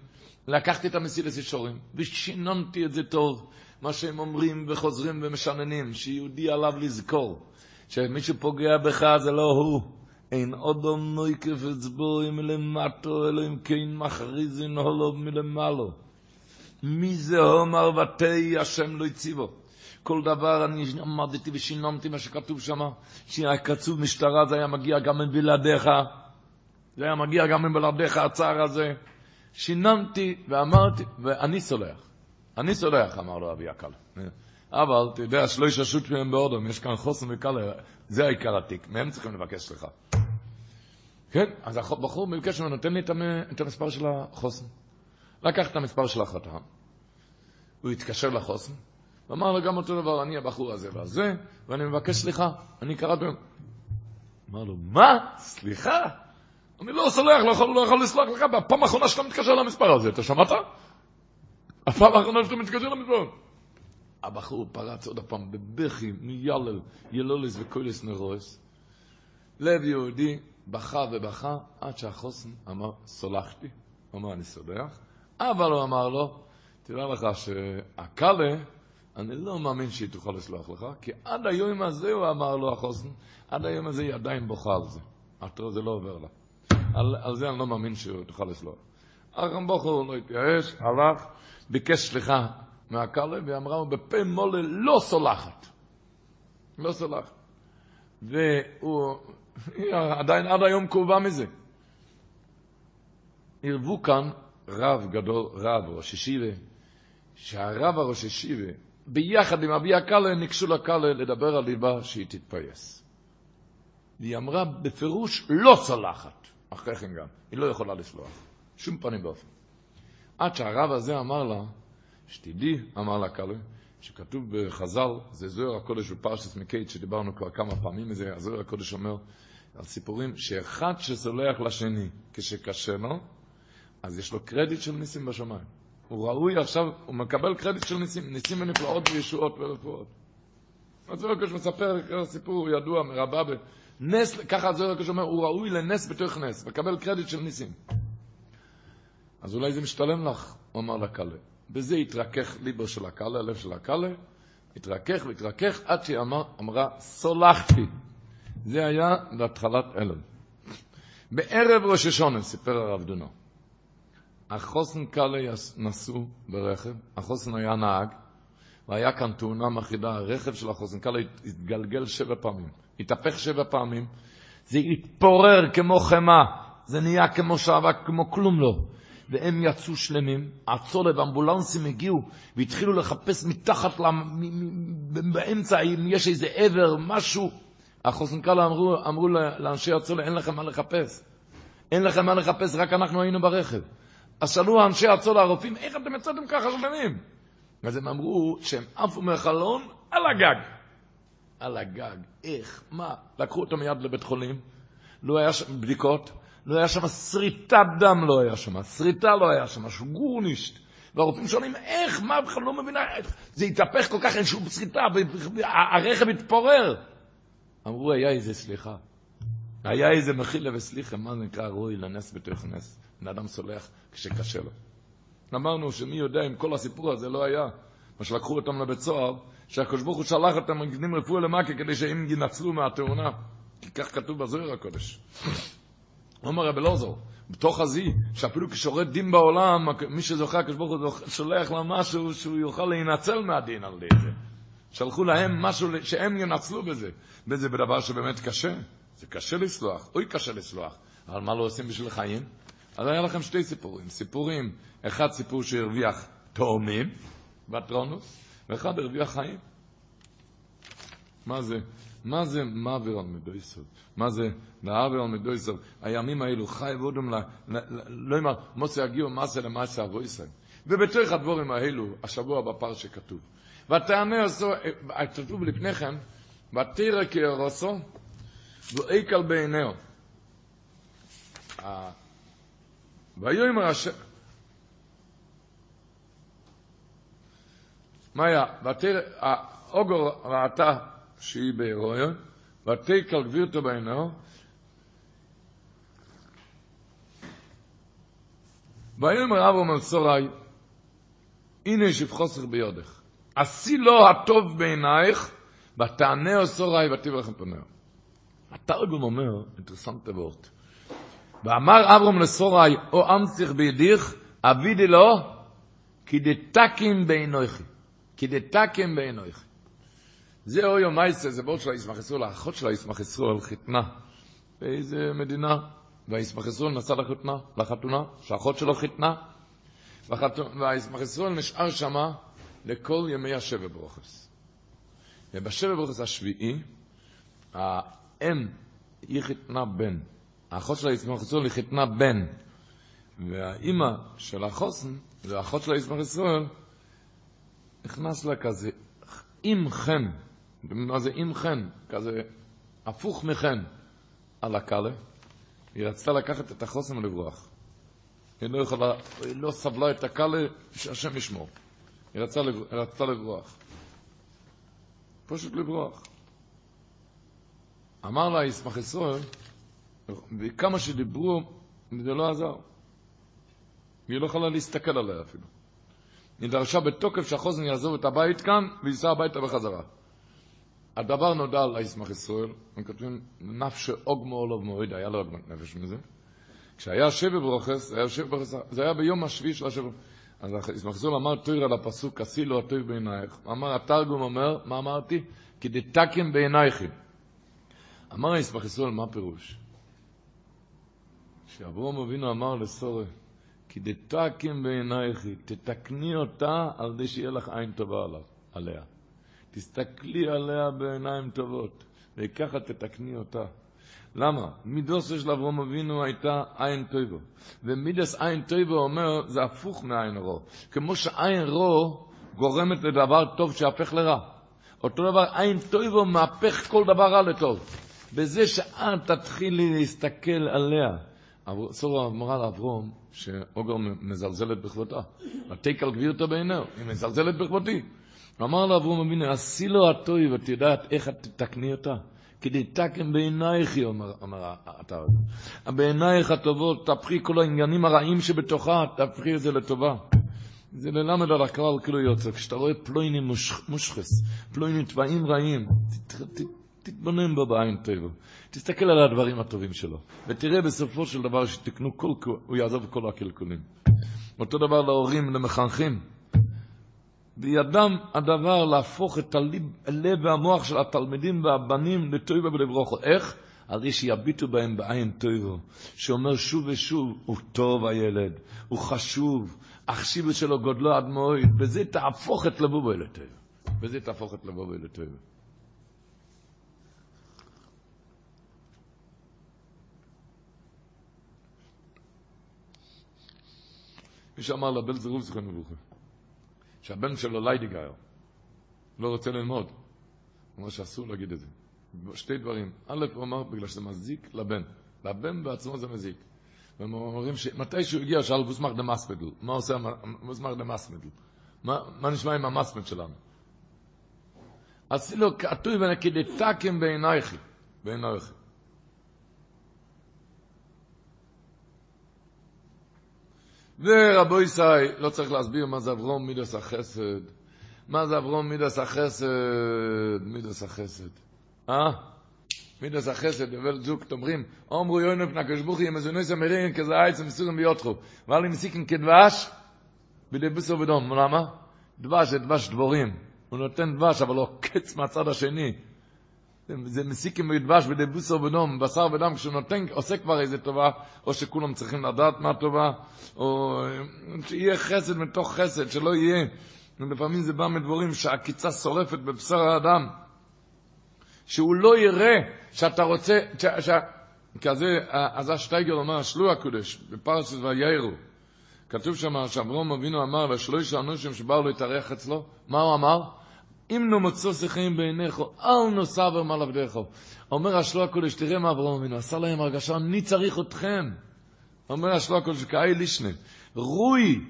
לקחתי את המסילס ישורים, ושיננתי את זה טוב, מה שהם אומרים וחוזרים ומשננים, שיהודי עליו לזכור, שמי שפוגע בך זה לא הוא. אין אודום נויקף אצבוי מלמטו, אלא אם כן מכריזין הולוב מלמעלו. מי זה הומר ותי השם לא הציבו. כל דבר אני עמדתי ושינמתי מה שכתוב שם, שהיה כתוב משטרה זה היה מגיע גם מבלעדיך, זה היה מגיע גם מבלעדיך הצער הזה. שינמתי ואמרתי, ואני סולח. אני סולח, אמר לו אבי הקל. אבל, אתה יודע, שלא יששות מהם באודום, יש כאן חוסן וקל, זה העיקר התיק, מהם צריכים לבקש סליחה. כן, אז הבחור מבקש ממנו, נותן לי את המספר של החוסן. לקח את המספר של החתן, הוא התקשר לחוסן, ואמר לו גם אותו דבר, אני הבחור הזה והזה, ואני מבקש סליחה, אני קראתי. אמר לו, מה? סליחה? אני לא סולח, לא יכול, לא יכול לסלוח לך, בפעם האחרונה שאתה מתקשר למספר הזה, אתה שמעת? הפעם האחרונה שאתה מתקשר למספר. הבחור פרץ עוד הפעם בבכי, מילל, ילולס וקולס נרוס. לב יהודי בכה ובכה, עד שהחוסן אמר, סולחתי. אמר, אני סולח. אבל הוא אמר לו, תדע לך שהקלה, אני לא מאמין שהיא תוכל לסלוח לך, כי עד היום הזה, הוא אמר לו החוסן, עד היום הזה היא עדיין בוכה על זה. עטרו זה לא עובר לה. על, על זה אני לא מאמין שהוא תוכל לסלוח. הרמבוכו לא התייאש, הלך, ביקש סליחה מהקלה, והיא אמרה לו, בפה מולה לא סולחת. לא סולחת. והוא עדיין עד היום כאובה מזה. ערבו כאן רב גדול, רב, ראש ישיבה, שהרב הראש ישיבה, ביחד עם אבי הקלה, ניגשו לקלה לדבר על ליבה שהיא תתפייס. והיא אמרה בפירוש לא סולחת, אחרי כן גם, היא לא יכולה לסלוח, שום פנים באופן. עד שהרב הזה אמר לה, שתדעי, אמר לה קלה, שכתוב בחז"ל, זה זוהר הקודש בפרשת מקייט, שדיברנו כבר כמה פעמים מזה, הזוהר הקודש אומר על סיפורים שאחד שסולח לשני כשקשה לו, אז יש לו קרדיט של ניסים בשמיים. הוא ראוי עכשיו, הוא מקבל קרדיט של ניסים, ניסים ונפלאות וישועות ורפואות. הזוהר הקודש מספר סיפור ידוע מרבה בנס, ככה הזוהר הקודש אומר, הוא ראוי לנס בתוך נס, מקבל קרדיט של ניסים. אז אולי זה משתלם לך, הוא אמר לקלה. בזה התרכך ליבו של הקלה, הלב של הקלה, התרכך והתרכך עד שהיא אמר, אמרה, סולחתי. זה היה בהתחלת אלול. בערב ראש השונה, סיפר הרב דונו, החוסן קלה נסעו ברכב, החוסן היה נהג, והיה כאן תאונה מחרידה, הרכב של החוזנקל התגלגל שבע פעמים, התהפך שבע פעמים, זה התפורר כמו חמאה, זה נהיה כמו שעבה, כמו כלום לא. והם יצאו שלמים, הצולב, האמבולנסים הגיעו והתחילו לחפש מתחת, באמצע, אם יש איזה עבר, משהו. החוסנקל אמרו, אמרו לאנשי הצולב, אין לכם מה לחפש. אין לכם מה לחפש, רק אנחנו היינו ברכב. אז שאלו אנשי הצולב, הרופאים, איך אתם יצאתם ככה שלמים? אז הם אמרו שהם עפו מהחלון על הגג. על הגג, איך, מה? לקחו אותו מיד לבית חולים, לא היה שם בדיקות, לא היה שם שריטת דם, לא היה שם, שריטה לא היה שם, משהו גורנישט. והרופאים שואלים, איך, מה, בכלל לא מבינה, זה התהפך כל כך, אין שום שריטה, הרכב התפורר. אמרו, היה איזה סליחה. היה איזה מחילה וסליחה, מה נקרא רואי לנס בתוך נס. בן אדם סולח כשקשה לו. אמרנו שמי יודע אם כל הסיפור הזה לא היה, מה שלקחו אותם לבית סוהר, שהקדוש ברוך הוא שלח אותם מגנים רפואה למכה כדי שהם ינצלו מהתאונה. כי כך כתוב בזוהר הקודש. אומר רבי אלעזר, בתוך הזי, שאפילו כששורת דין בעולם, מי שזוכה, הקדוש ברוך הוא שולח לה משהו שהוא יוכל להינצל מהדין על זה. שלחו להם משהו שהם ינצלו בזה. וזה בדבר שבאמת קשה. זה קשה לסלוח, אוי קשה לסלוח. אבל מה לא עושים בשביל חיים? אז היה לכם שתי סיפורים. סיפורים, אחד סיפור שהרוויח תאומים, בטרונוס, ואחד הרוויח חיים. מה זה? מה זה מעבר על מדויסר? מה זה מעבר על מדויסר? הימים האלו חי ועודם, לא אמר, מוסי הגיעו מסה למעשה אבויסר. ובתוך הדבורים האלו, השבוע בפרשה כתוב. ותענה עשו, כתוב לפני כן, ותרא כארוסו, ואיקל בעיניו. ויאמר השם, מה היה? האוגר ראתה שהיא בהירויון, ותקל גבירתו בעינו, ויאמר אברהם אל סורי, הנה יש חוסר ביודך. עשי לו הטוב בעינייך, ותענה סורי ותיב לכם פניה. התרגום אומר, אינטרסנט וורט, ואמר אברהם לסורי, או אמציך בידיך, אבידי לו, כי דתקים בעינויכי. כי דתקים בעינויכי. זה אוי מייסה, זה בורד של הישמח ישראל, האחות של הישמח ישראל חיתנה באיזה מדינה, והישמח ישראל נסע לחתונה, לחתונה, שהאחות שלו חיתנה, והישמח ישראל נשאר שמה לכל ימי השבע ברוכס. ובשבע ברוכס השביעי, האם היא חיתנה בן, האחות של הישמח ישראל היא חיתנה בן, והאימא של החוסן, זה האחות של הישמח ישראל, נכנס לה כזה, עם חן, מה זה עם חן? כזה הפוך מחן על הקלה. היא רצתה לקחת את החוסן ולברוח. היא לא יכולה, היא לא סבלה את הקלה, שהשם ישמור. היא רצתה, רצתה לברוח. פשוט לברוח. אמר לה ישמח ישראל, וכמה שדיברו, זה לא עזר. היא לא יכולה להסתכל עליה אפילו. היא דרשה בתוקף שהחוזן יעזוב את הבית כאן וייסע הביתה בחזרה. הדבר נודע על הישמח ישראל, הם כותבים, נפש אוגמו עולוב מוריד, היה לו עוגמת נפש מזה. כשהיה שבע ברוכס, היה שבע ברוכס, זה היה ביום השביעי של השבע. אז הישמח ישראל אמר תויר על הפסוק, עשי לו הטוב בעינייך. אמר, התרגום אומר, מה אמרתי? כי דתקם בעינייכם. אמר הישמח ישראל, מה פירוש? שאברום אבינו אמר לסורי, כי דתקם בעינייך, תתקני אותה על די שיהיה לך עין טובה עליו, עליה. תסתכלי עליה בעיניים טובות, וככה תתקני אותה. למה? מידוסו של אברהם אבינו הייתה עין טויבו. ומידס עין טויבו אומר, זה הפוך מעין רו. כמו שעין רו גורמת לדבר טוב שיהפך לרע. אותו דבר, עין טויבו מהפך כל דבר רע לטוב. בזה שאת תתחילי להסתכל עליה. סורה אמרה לאברום שאוגר מזלזלת בכבודה. ותקל גבירתו בעיניו, היא מזלזלת בכבודי. אמר לאברום אבינו, עשי לו הטוי, ואת יודעת איך את תתקני אותה? כדי תקם בעינייך, אומר התארד. בעינייך הטובות, תהפכי כל העניינים הרעים שבתוכה, תהפכי את זה לטובה. זה ללמד על הכלל כאילו יוצא. כשאתה רואה פלוינים מושחס, פלוינים טבעים רעים, תתבונן בו בעין טבע. תסתכל על הדברים הטובים שלו, ותראה בסופו של דבר שתקנו כל, הוא יעזוב כל הקלקולים. אותו דבר להורים, למחנכים. בידם הדבר להפוך את הלב, הלב והמוח של התלמידים והבנים לטובה ולברוכו. איך? על זה שיביטו בהם בעין טויבו, שאומר שוב ושוב, הוא טוב הילד, הוא חשוב, החשיבות שלו גודלו עד מועד, בזה תהפוך את לבובו אל הטויבו. תהפוך את לבובו אל. מי שאמר לבן זרוב זכרנו ברוך הוא, שהבן שלו ליידיגר לא רוצה ללמוד, הוא אומר שאסור להגיד את זה. שתי דברים. א', הוא אמר, בגלל שזה מזיק לבן. לבן בעצמו זה מזיק. והם אומרים שמתי שהוא הגיע, שאל מוסמך דמאסמדל. מה עושה מוסמך דמאסמדל? מה, מה נשמע עם המסמד שלנו? עשי לו כתוב ונקדתקם בעינייך. בעינייך. ורבו ישראל, לא צריך להסביר מה זה אברום מידס החסד. מה זה אברום מידס החסד? מידס החסד. אה? מידס החסד, אבל זוג תאמרים, אומרו יוינו פנה כשבוכי, ימזונו סמרין, כזה עץ ומסורים ביותחו. ואל אם סיכן כדבש, בידי בוסו ודום. למה? דבש זה דבש דבורים. הוא נותן דבש, אבל לא קץ מהצד השני. זה מסיקים מדבש בידי בוסו ודום, בשר ודם, כשהוא נותן, עושה כבר איזה טובה, או שכולם צריכים לדעת מה טובה, או שיהיה חסד מתוך חסד, שלא יהיה. ולפעמים זה בא מדבורים שהעקיצה שורפת בבשר האדם. שהוא לא יראה שאתה רוצה, ש, ש, כזה, אז השטייגר אומר, שלו הקודש, בפרשת ויראו. כתוב שם שאברום אבינו אמר לשלוש האנושים שבאו להתארח אצלו, מה הוא אמר? אם נו מוצאו שיחים בעיניך, אל נוסבר מעל עבדיך. אומר השלו הקודש, תראה מה אברום אבינו, עשה להם הרגשה, אני צריך אתכם. אומר השלו הקודש, כאי לישנה, רוי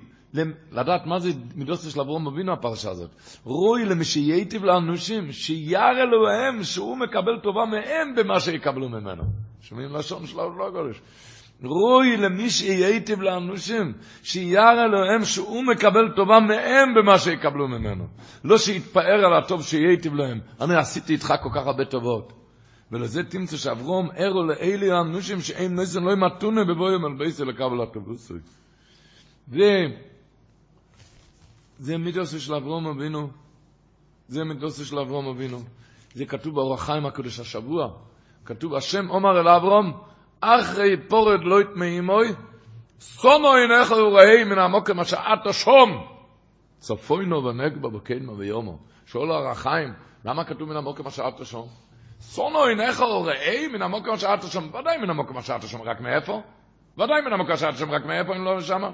לדעת מה זה מידוסו של אברום אבינו הפרשה הזאת. רוי למי שייטיב לאנושים, שירא אלוהים שהוא מקבל טובה מהם במה שיקבלו ממנו. שומעים לשון של לא הקודש. רוי למי שייטיב לאנושים, שירא אלוהים שהוא מקבל טובה מהם במה שיקבלו ממנו. לא שיתפאר על הטוב שייטיב להם. אני עשיתי איתך כל כך הרבה טובות. ולזה תמצא שאברום ערו לאלי האנושים שהם נזן לא ימתונה בבוים על בייסי לקבל הטובוסוי. זה מידוסו של אברום אבינו. זה מידוסו של אברום אבינו. זה כתוב באורח חיים הקדוש השבוע. כתוב, השם אומר אל אברום, אחרי פורד לא יתמאימוי, סונו אינך וראה מן המוקם אשר את השום. צפוינו ונגבה בקדמה ויומו. שואל אורח חיים, למה כתוב מן המוקם אשר את השום? סונו אינך וראה מן המוקם אשר את השום. ודאי מן המוקם אשר את השום, רק מאיפה? ודאי מן המוקם אשר את השום, רק מאיפה אם לא שמה?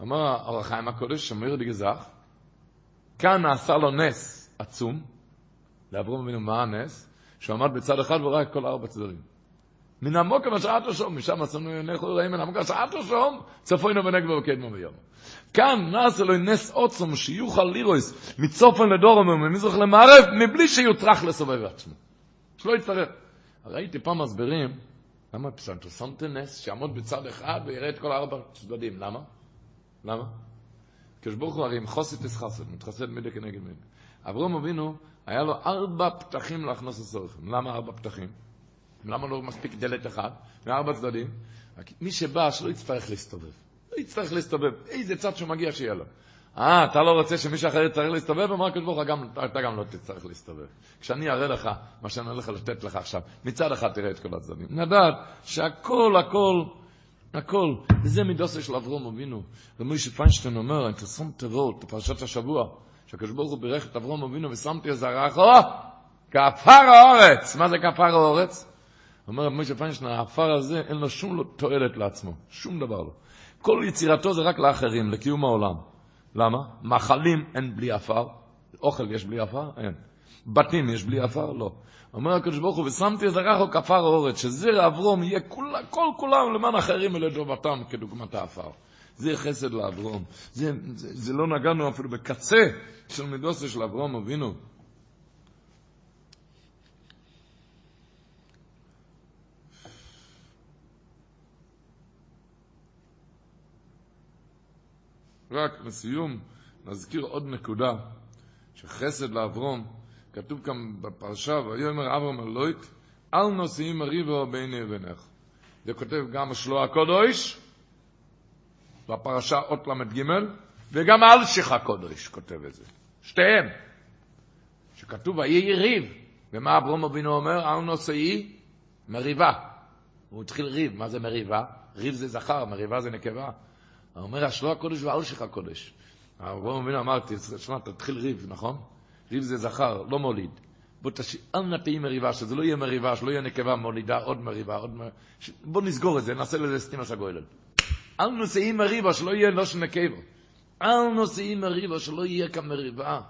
אמר אור החיים הקודש, שמיר דגזך, כאן נעשה לו נס עצום, לאברום אבינו מה הנס? שהוא עמד בצד אחד וראה כל ארבע צדדים. מן המוקם אשר את השום, משם עשינו עיניך וראים מן המוקם אשר את השום, צפוינו ונגבו וקדמו ביום. כאן נעשה לו נס עוצם שיוכל לירויס מצופן לדורם וממזרח למערב, מבלי שיוטרח לסובב עצמו. שלא יצטרך. ראיתי פעם מסבירים, למה פסנטו שמת נס שיעמוד בצד אחד ויראה את כל ארבע צדדים, למה? למה? כשברוך הוא הרי עם חוסית אסחסד, מתחסד מידי כנגד מידי. אברום אבינו, היה לו ארבע פתחים להכנוס לסורכם. למה ארבע פתחים? למה לא מספיק דלת אחד? מארבע צדדים? מי שבא, שלא יצטרך להסתובב. לא יצטרך להסתובב. איזה צד שהוא מגיע שיהיה לו. אה, אתה לא רוצה שמישהו אחר יצטרך להסתובב? אמר הקדוש ברוך הוא, אתה גם לא תצטרך להסתובב. כשאני אראה לך מה שאני הולך לתת לך עכשיו, מצד אחד תראה את כל הצדדים. נדעת שהכל, הכל, הכל. וזה מידוסה של אברום אבינו. ומוישה פיינשטיין אומר, אינטרסנט תבות, בפרשת השבוע, שהקדוש ברוך הוא בירך את אברום אבינו ושמתי זרעך, כעפר האורץ. מה זה כעפר האורץ? אומר מוישה פיינשטיין, העפר הזה אין לו שום תועלת לעצמו, שום דבר לא. כל יצירתו זה רק לאחרים, לקיום העולם. למה? מאכלים אין בלי עפר, אוכל יש בלי עפר? אין. בתים יש בלי עפר? לא. אומר הקדוש ברוך הוא, ושמתי את זרעך כפר האורץ, שזרע אברום יהיה כול, כל כולם למען אחרים ולטובתם כדוגמת העפר. זה חסד לאברום. זה, זה, זה לא נגענו אפילו בקצה של מידוסו של אברום אבינו. רק לסיום נזכיר עוד נקודה, שחסד לאברום כתוב כאן בפרשה, ויאמר אברהם אלוהית, אל נושאים ריבו ביני ובינך. זה כותב גם שלו הקודש, בפרשה אות ל"ג, וגם אלשיך הקודש כותב את זה. שתיהם. שכתוב, ויהי ריב. ומה אברום אבינו אומר? אל נושאי מריבה. הוא התחיל ריב, מה זה מריבה? ריב זה זכר, מריבה זה נקבה. הוא אומר, אשלו הקודש ועל שלך קודש. אברום אבינו אמרתי, תשמע, תתחיל ריב, נכון? ריב זה זכר, לא מוליד. בוא תשאיר, אל נטעי מריבה, שזה לא יהיה מריבה, שלא יהיה נקבה מולידה, עוד מריבה, עוד מריבה. ש... בוא נסגור את זה, נעשה לזה סתימה סגוילת. אל נושאי מריבה, שלא יהיה לא של נקבה. אל נושאי מריבה, שלא יהיה כמריבה.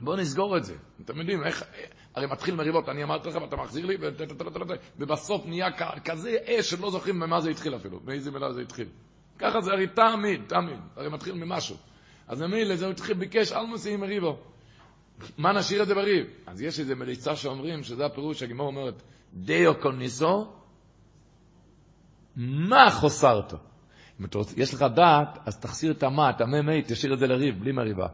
בוא נסגור את זה. אתם יודעים, איך, הרי מתחיל מריבות, אני אמרתי לך, ואתה מחזיר לי, ובסוף נהיה כזה אש שלא זוכרים ממה זה התחיל אפילו, מאיזה מילה זה התחיל. ככה זה הרי תמיד, תמיד, הרי מתחיל ממשהו. אז ממילא זה התחיל, ביקש, אל נושאים מריבו. מה נשאיר את זה בריב? אז יש איזה מליצה שאומרים, שזה הפירוש, שהגימור אומרת, דיו קוניסו, מה חוסרת? אם אתה רוצה, יש לך דעת, אז תחסיר את המה, את המ"מ, תשאיר את זה לריב, בלי מריבה.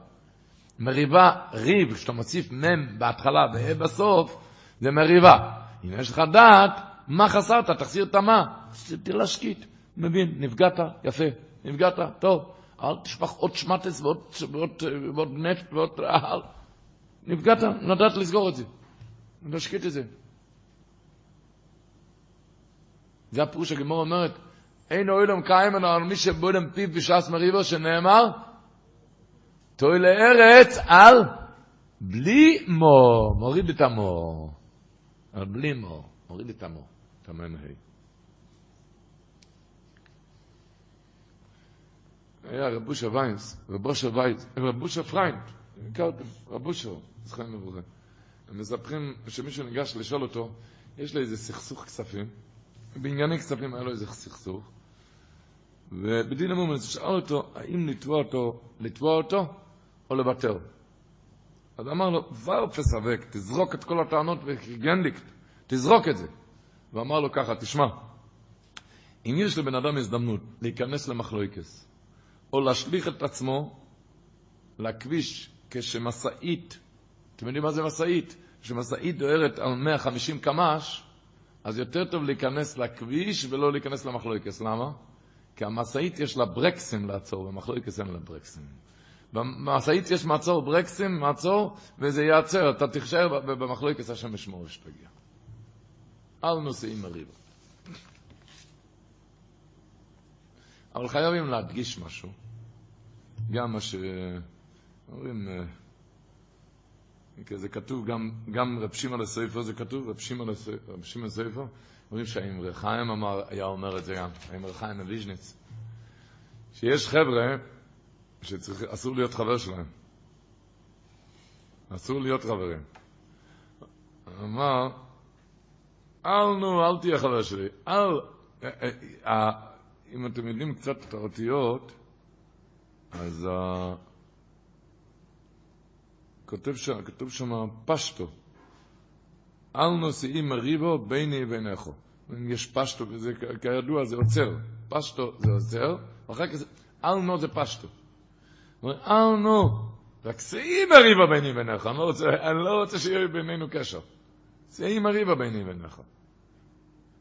מריבה, ריב, כשאתה מוסיף מ' בהתחלה וה' בסוף, זה מריבה. אם יש לך דעת, מה חסרת? תחסיר את המה. תראה להשקיט. מבין, נפגעת, יפה, נפגעת, טוב. אל תשפך עוד שמטס ועוד, ועוד, ועוד נפט ועוד... אל. נפגעת, נדעת לסגור את זה. להשקיט את זה. זה הפירוש הגמור אומרת, אין אוילם אלא על מי שבודם פיו בש"ס מריבו, שנאמר, תוי לארץ על בלי מו, מוריד את המו. על בלי מו, מוריד את המו. תמן היה רבושה ויינס, רבושה ויינס, רבושה פריינד, הכרתם, רבושה, זכרם לברוכה. הם מספרים שמישהו ניגש לשאול אותו, יש לו איזה סכסוך כספים, בענייני כספים היה לו איזה סכסוך, ובדין המומנט שאל אותו, האם לתבוע אותו, לתבוע אותו, או לוותר. אז אמר לו, ורפה סבק, תזרוק את כל הטענות וגנדיקט, תזרוק את זה. ואמר לו ככה, תשמע, אם יש לבן אדם הזדמנות להיכנס למחלויקס, או להשליך את עצמו לכביש כשמשאית, אתם יודעים מה זה משאית? כשמשאית דוהרת על 150 קמ"ש, אז יותר טוב להיכנס לכביש ולא להיכנס למחלויקס. למה? כי המשאית יש לה ברקסים לעצור, במחלויקס אין לה ברקסים. במשאית יש מעצור ברקסים, מעצור, וזה ייעצר, אתה תישאר במחלוקת השם ישמור שתגיע. אל נושאים מריבה. אבל חייבים להדגיש משהו. גם מה שאומרים, זה כתוב, גם, גם רב שמעון הספר זה כתוב, רב שמעון הספר, אומרים שהאמרי חיים אמר, היה אומר את זה גם, האמרי חיים מוויז'ניץ, שיש חבר'ה שאסור להיות חבר שלהם. אסור להיות חברים. אמר, אל נו, אל תהיה חבר שלי. אל, אה, אה, אה, אם אתם יודעים קצת את האותיות, אז כותב שם, כתוב שם פשטו. אל נושאים מריבו ביני וביניכו. אם יש פשטו, וזה כידוע זה עוצר. פשטו זה עוצר, ואחר כך זה, אל נו זה פשטו. אה, נו, רק שאי מריבה ביני וביניך, אני לא רוצה, אני לא רוצה שיהיה בינינו קשר. שאי מריבה ביני וביניך.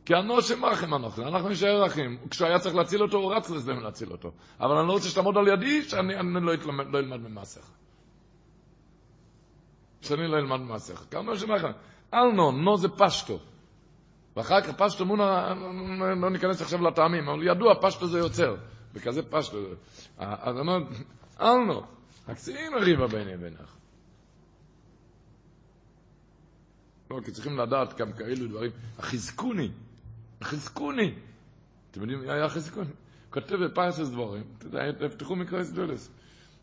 כי אנו שמחם אנחנו, אנחנו נשאר אחים. כשהוא היה צריך להציל אותו, הוא רץ לזה להציל אותו. אבל אני לא רוצה שתעמוד על ידי, שאני לא, אתלמד, לא אלמד ממעשיך. שאני לא אלמד ממעשיך. כמה שמחם. אל נו, נו זה פשטו. ואחר כך פשטו מונה, לא ניכנס עכשיו לטעמים, אבל ידוע, פשטו זה יוצר. וכזה פשטו. אז אמרת, אל נו, הקצינים הריבה ביני ובינך. לא, כי צריכים לדעת גם כאלו דברים. החזקוני, החזקוני. אתם יודעים מי היה החזקוני? כותב בפרסס דבורים, תפתחו מקרוא אסדולס.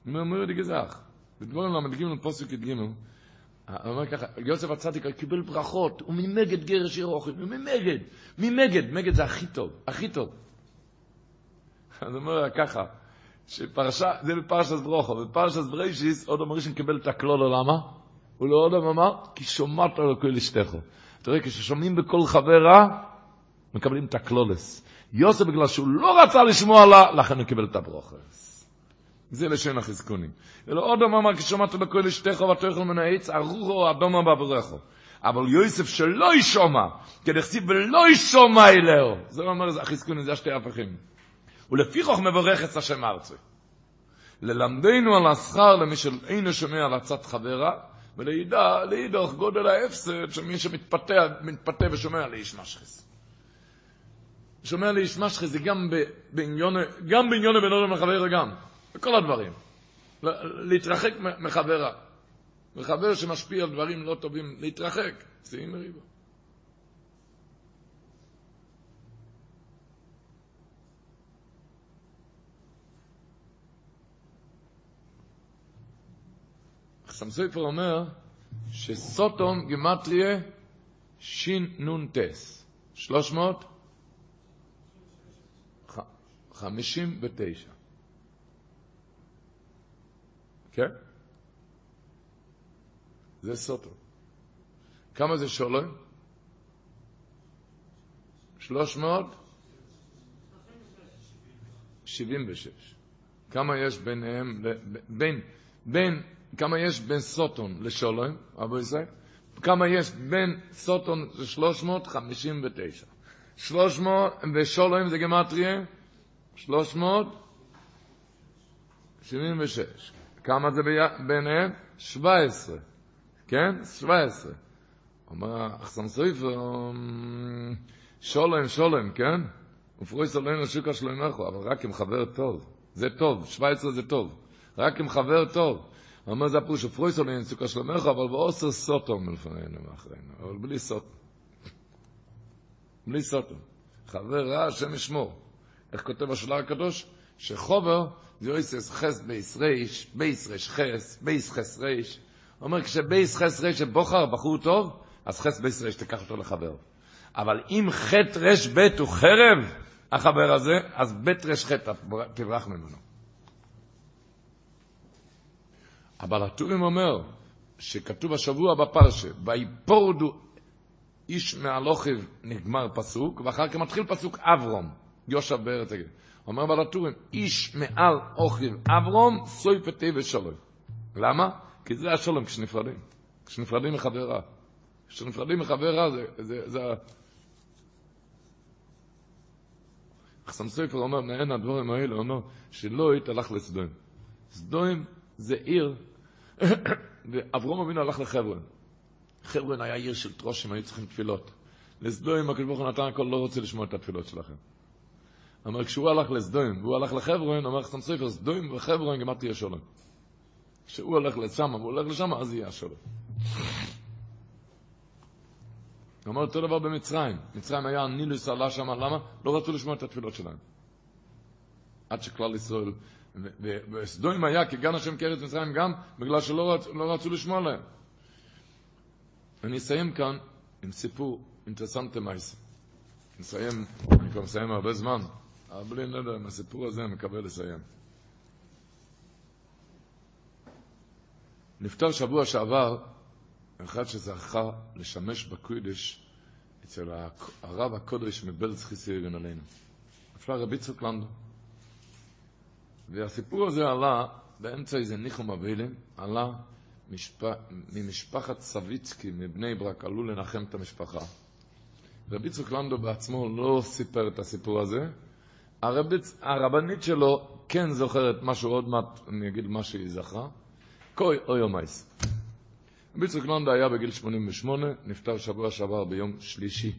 הוא אומר לי גזח. בדבורים ל"ג פוסק י"ג, הוא אומר ככה, יוסף הצדיק קיבל ברכות, הוא ממגד גרש ירוחם, הוא ממגד, ממגד, מגד זה הכי טוב, הכי טוב. אז הוא אומר ככה, שפרשה, זה בפרשת ברוכו, בפרשת ברישיס, עוד אמר קיבל את הכלולו, למה? הוא לא עוד אמר, כי שומעת לו כל אשתך. אתה רואה, כששומעים בכל חבר רע, מקבלים את הכלולס. יוסף, בגלל שהוא לא רצה לשמוע לה, לכן הוא קיבל את הברוכס. זה לשון החזקונים. ולא עוד אמר, כששומעת לו כל אשתך ותאכל מן העץ, ארוחו אדומה בברכו. אבל יוסף שלא ישומע, כדכתיב ולא ישומע אלהו. זה אומר, החזקונים, זה השתי הפכים. ולפיכוך מברך את השם ארצה. ללמדנו על השכר למי שאינו שומע על עצת חברה, ולידע, לידוך גודל ההפסד של מי שמתפתה מתפתה ושומע לאיש משחס. שומע לאיש משחס זה גם בעניון, גם בעניון בינו ומחבר גם, בכל הדברים. להתרחק מחברה. מחבר שמשפיע על דברים לא טובים, להתרחק, שיאים מריבה. חסם סופר אומר שסוטון גמטריה שין נון טס, שלוש מאות חמישים ותשע. כן? זה סוטון. כמה זה שולם? שלוש מאות שבעים ושש. כמה יש ביניהם, בין, בין כמה יש בין סוטון לשולם, אבו ישראל? כמה יש בין סוטון ל-359. 300, ושולם זה גמטריה? 376. כמה זה ביניהם? 17. כן? 17. אומר אחסם סויפר, שולם, שולם, כן? ופרויס עלינו שוקה שלומךו, אבל רק עם חבר טוב. זה טוב, 17 זה טוב. רק עם חבר טוב. אומר זה הפרוש הפרויס עלינו סוכה שלומך, אבל באוסר סוטו מלפנינו מאחרינו, אבל בלי סוטו. בלי סוטו. חבר רע, השם ישמור. איך כותב השולר הקדוש? שחובר זה יויסס חס בייס ריש, בייס ריש חס, בייס חס ריש. הוא אומר, כשבייס חס ריש בוחר בחור טוב, אז חס בייס ריש תיקח אותו לחבר. אבל אם חטא רש בית הוא חרב, החבר הזה, אז בית רש חטא תברח ממנו. אבל הטורים אומר, שכתוב השבוע בפרשה, ויפורדו איש מהלוכב נגמר פסוק, ואחר כך מתחיל פסוק אברום, יושב בארץ הגל. אומר בעל הטורים, איש מעל אוכיב אברום, סוי פתי ושלוי. למה? כי זה השלום כשנפרדים. כשנפרדים מחברה. כשנפרדים מחברה זה, זה, זה חסם סופר אומר, מעין הדברים האלה, אומר, שלא התהלך לסדוים. סדוים זה עיר, ואברום אבינו הלך לחברון. חברון היה עיר של טרושים, היו צריכים תפילות. לסדוים, הקדוש ברוך הוא נתן הכל, לא רוצה לשמוע את התפילות שלכם. אבל כשהוא הלך לסדוים, והוא הלך לחברון, אומר חסם סופר, סדוים וחברון גם תהיה שלום. כשהוא הולך לשם, והוא הולך לשם, אז יהיה השלום. הוא אומר אותו דבר במצרים. מצרים היה נילוס עלה שם, למה? לא רצו לשמוע את התפילות שלהם. עד שכלל ישראל וסדוים היה כגן השם כארץ מצרים גם בגלל שלא רצ, לא רצו לשמוע להם. אני אסיים כאן עם סיפור אינטרסנטי מייס. נסיים, אני כבר מסיים הרבה זמן, אבל בלי נדע, עם הסיפור הזה אני מקווה לסיים. נפטר שבוע שעבר אחד שזכה לשמש בקודש אצל הרב הקודש מבלץ חיסי אבן עלינו. נפטר רבי צוק לנדו. והסיפור הזה עלה באמצע איזה ניחום אבלים, עלה משפ... ממשפחת סביצקי מבני ברק, עלו לנחם את המשפחה. רבי צוק לנדו בעצמו לא סיפר את הסיפור הזה. הרבצ... הרבנית שלו כן זוכרת משהו, עוד מעט אני אגיד מה שהיא זכרה. קוי או יומייס. רבי צוק לנדו היה בגיל 88, נפטר שבוע שעבר ביום שלישי.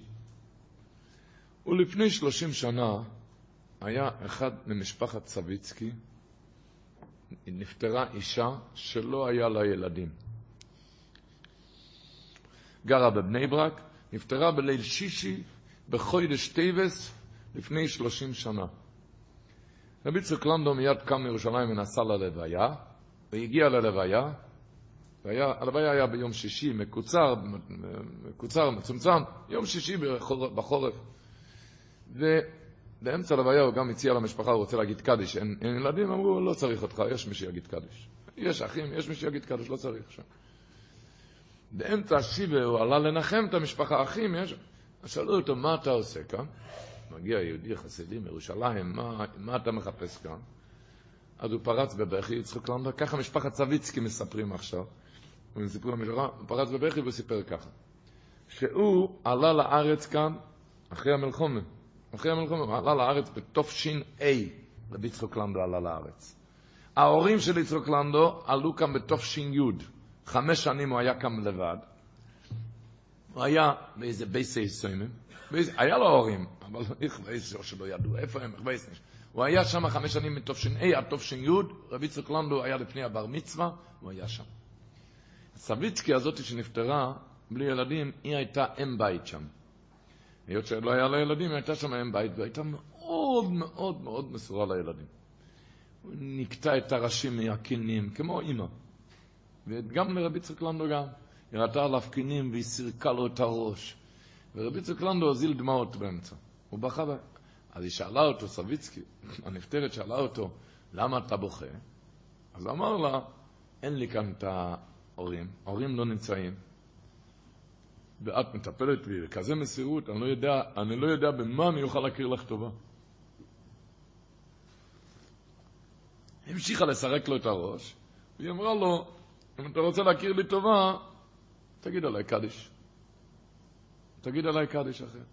ולפני 30 שנה היה אחד ממשפחת סביצקי, נפטרה אישה שלא היה לה ילדים. גרה בבני ברק, נפטרה בליל שישי בחודש טייבס לפני שלושים שנה. רבי צוק לנדו מיד קם מירושלים ונסע ללוויה, והגיע ללוויה, הלוויה היה ביום שישי, מקוצר, מקוצר, מצומצם, יום שישי בחורף. באמצע הלוויה הוא גם הציע למשפחה, הוא רוצה להגיד קדיש. אין, אין ילדים, אמרו, לא צריך אותך, יש מי שיגיד קדיש. יש אחים, יש מי שיגיד קדיש, לא צריך שם. באמצע השיבה הוא עלה לנחם את המשפחה, אחים, יש... שאלו אותו, מה אתה עושה כאן? מגיע יהודי חסידי מירושלים, מה, מה אתה מחפש כאן? אז הוא פרץ בבכי, יצחק לנדו, ככה משפחת סביצקי מספרים עכשיו. הם סיפרו למשפחה, הוא פרץ בבכי וסיפר ככה. שהוא עלה לארץ כאן אחרי המלחומה. אחרי המלחמה, הוא עלה לארץ בתש"א, רבי יצחק לנדו עלה לארץ. ההורים של יצחק לנדו עלו כאן בתש"י. חמש שנים הוא היה כאן לבד. הוא היה באיזה בייסי סוימים. היה לו הורים, אבל בייסי שלא ידעו, איפה הם, בייסי. הוא היה שם חמש שנים מתש"ע עד תש"י, רבי יצחק לנדו היה לפני הבר מצווה, הוא היה שם. סביצקי הזאת שנפטרה בלי ילדים, היא הייתה אם בית שם. היות שלא היה לה ילדים, היא הייתה שם אם בית, והייתה מאוד מאוד מאוד מסורה לילדים. הוא נקטע את הראשים מהקינים, כמו אימא. וגם לרבי יצחק לנדו גם. היא ראתה עליו קינים והיא סירקה לו את הראש. ורבי יצחק לנדו הזיל דמעות באמצע. הוא בכה, אז היא שאלה אותו, סביצקי, הנפטרת שאלה אותו, למה אתה בוכה? אז אמר לה, אין לי כאן את ההורים, ההורים לא נמצאים, ואת מטפלת בי בכזה מסירות, אני לא יודע, אני לא יודע במה אני אוכל להכיר לך טובה. המשיכה לסרק לו את הראש, והיא אמרה לו, אם אתה רוצה להכיר לי טובה, תגיד עליי קדיש. תגיד עליי קדיש אחר.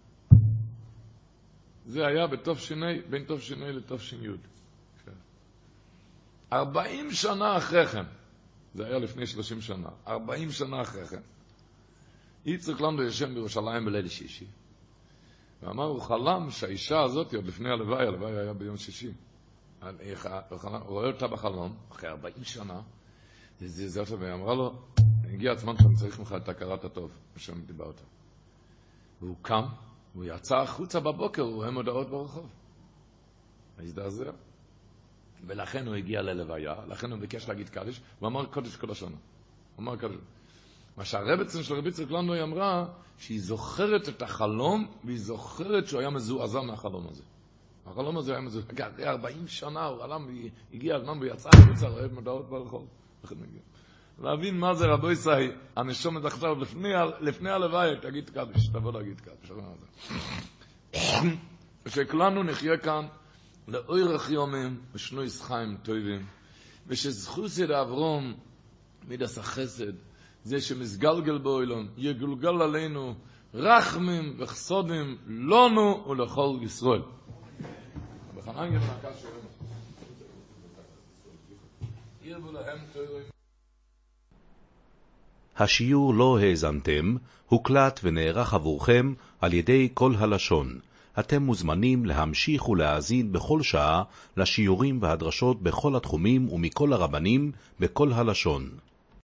זה היה בתש"ע, בין תש"ע לתש"י. ארבעים שנה אחרי כן, זה היה לפני שלושים שנה, ארבעים שנה אחרי כן, יצחק לנדו ישן בירושלים בליל שישי, ואמר, הוא חלם שהאישה הזאת, עוד לפני הלוואי, הלוואי היה ביום שישי, הוא רואה אותה בחלום, אחרי ארבעים שנה, והיא אמרה לו, הגיע הזמן שאני צריך ממך את הכרת הטוב, שאני דיברת. והוא קם, הוא יצא החוצה בבוקר, הוא רואה מודעות ברחוב. הזדעזע. ולכן הוא הגיע ללוויה, לכן הוא ביקש להגיד קדיש, הוא אמר קודש כל השנה. הוא אמר קודש. מה שהרבצן של רבי צחק לנדוי אמרה, שהיא זוכרת את החלום, והיא זוכרת שהוא היה מזועזע מהחלום הזה. החלום הזה היה מזועזע. אחרי 40 שנה הוא עלם, הגיע הזמן והוא יצא החוצה, רואה מודעות ברחוב. להבין מה זה רבו ישראל, הנשומת עכשיו לפני הלוואי, תגיד קדיש, תבוא להגיד קדיש. שכולנו נחיה כאן לאורך יומים ושנויס חיים טובים, ושזכוס יד אברום מידס החסד, זה שמסגלגל באוילון, יגולגל עלינו רחמים וחסודים לנו ולכל ישראל. בחנן ימנקה שאומר, ירבו להם טובים השיעור לא האזנתם, הוקלט ונערך עבורכם על ידי כל הלשון. אתם מוזמנים להמשיך ולהאזין בכל שעה לשיעורים והדרשות בכל התחומים ומכל הרבנים בכל הלשון.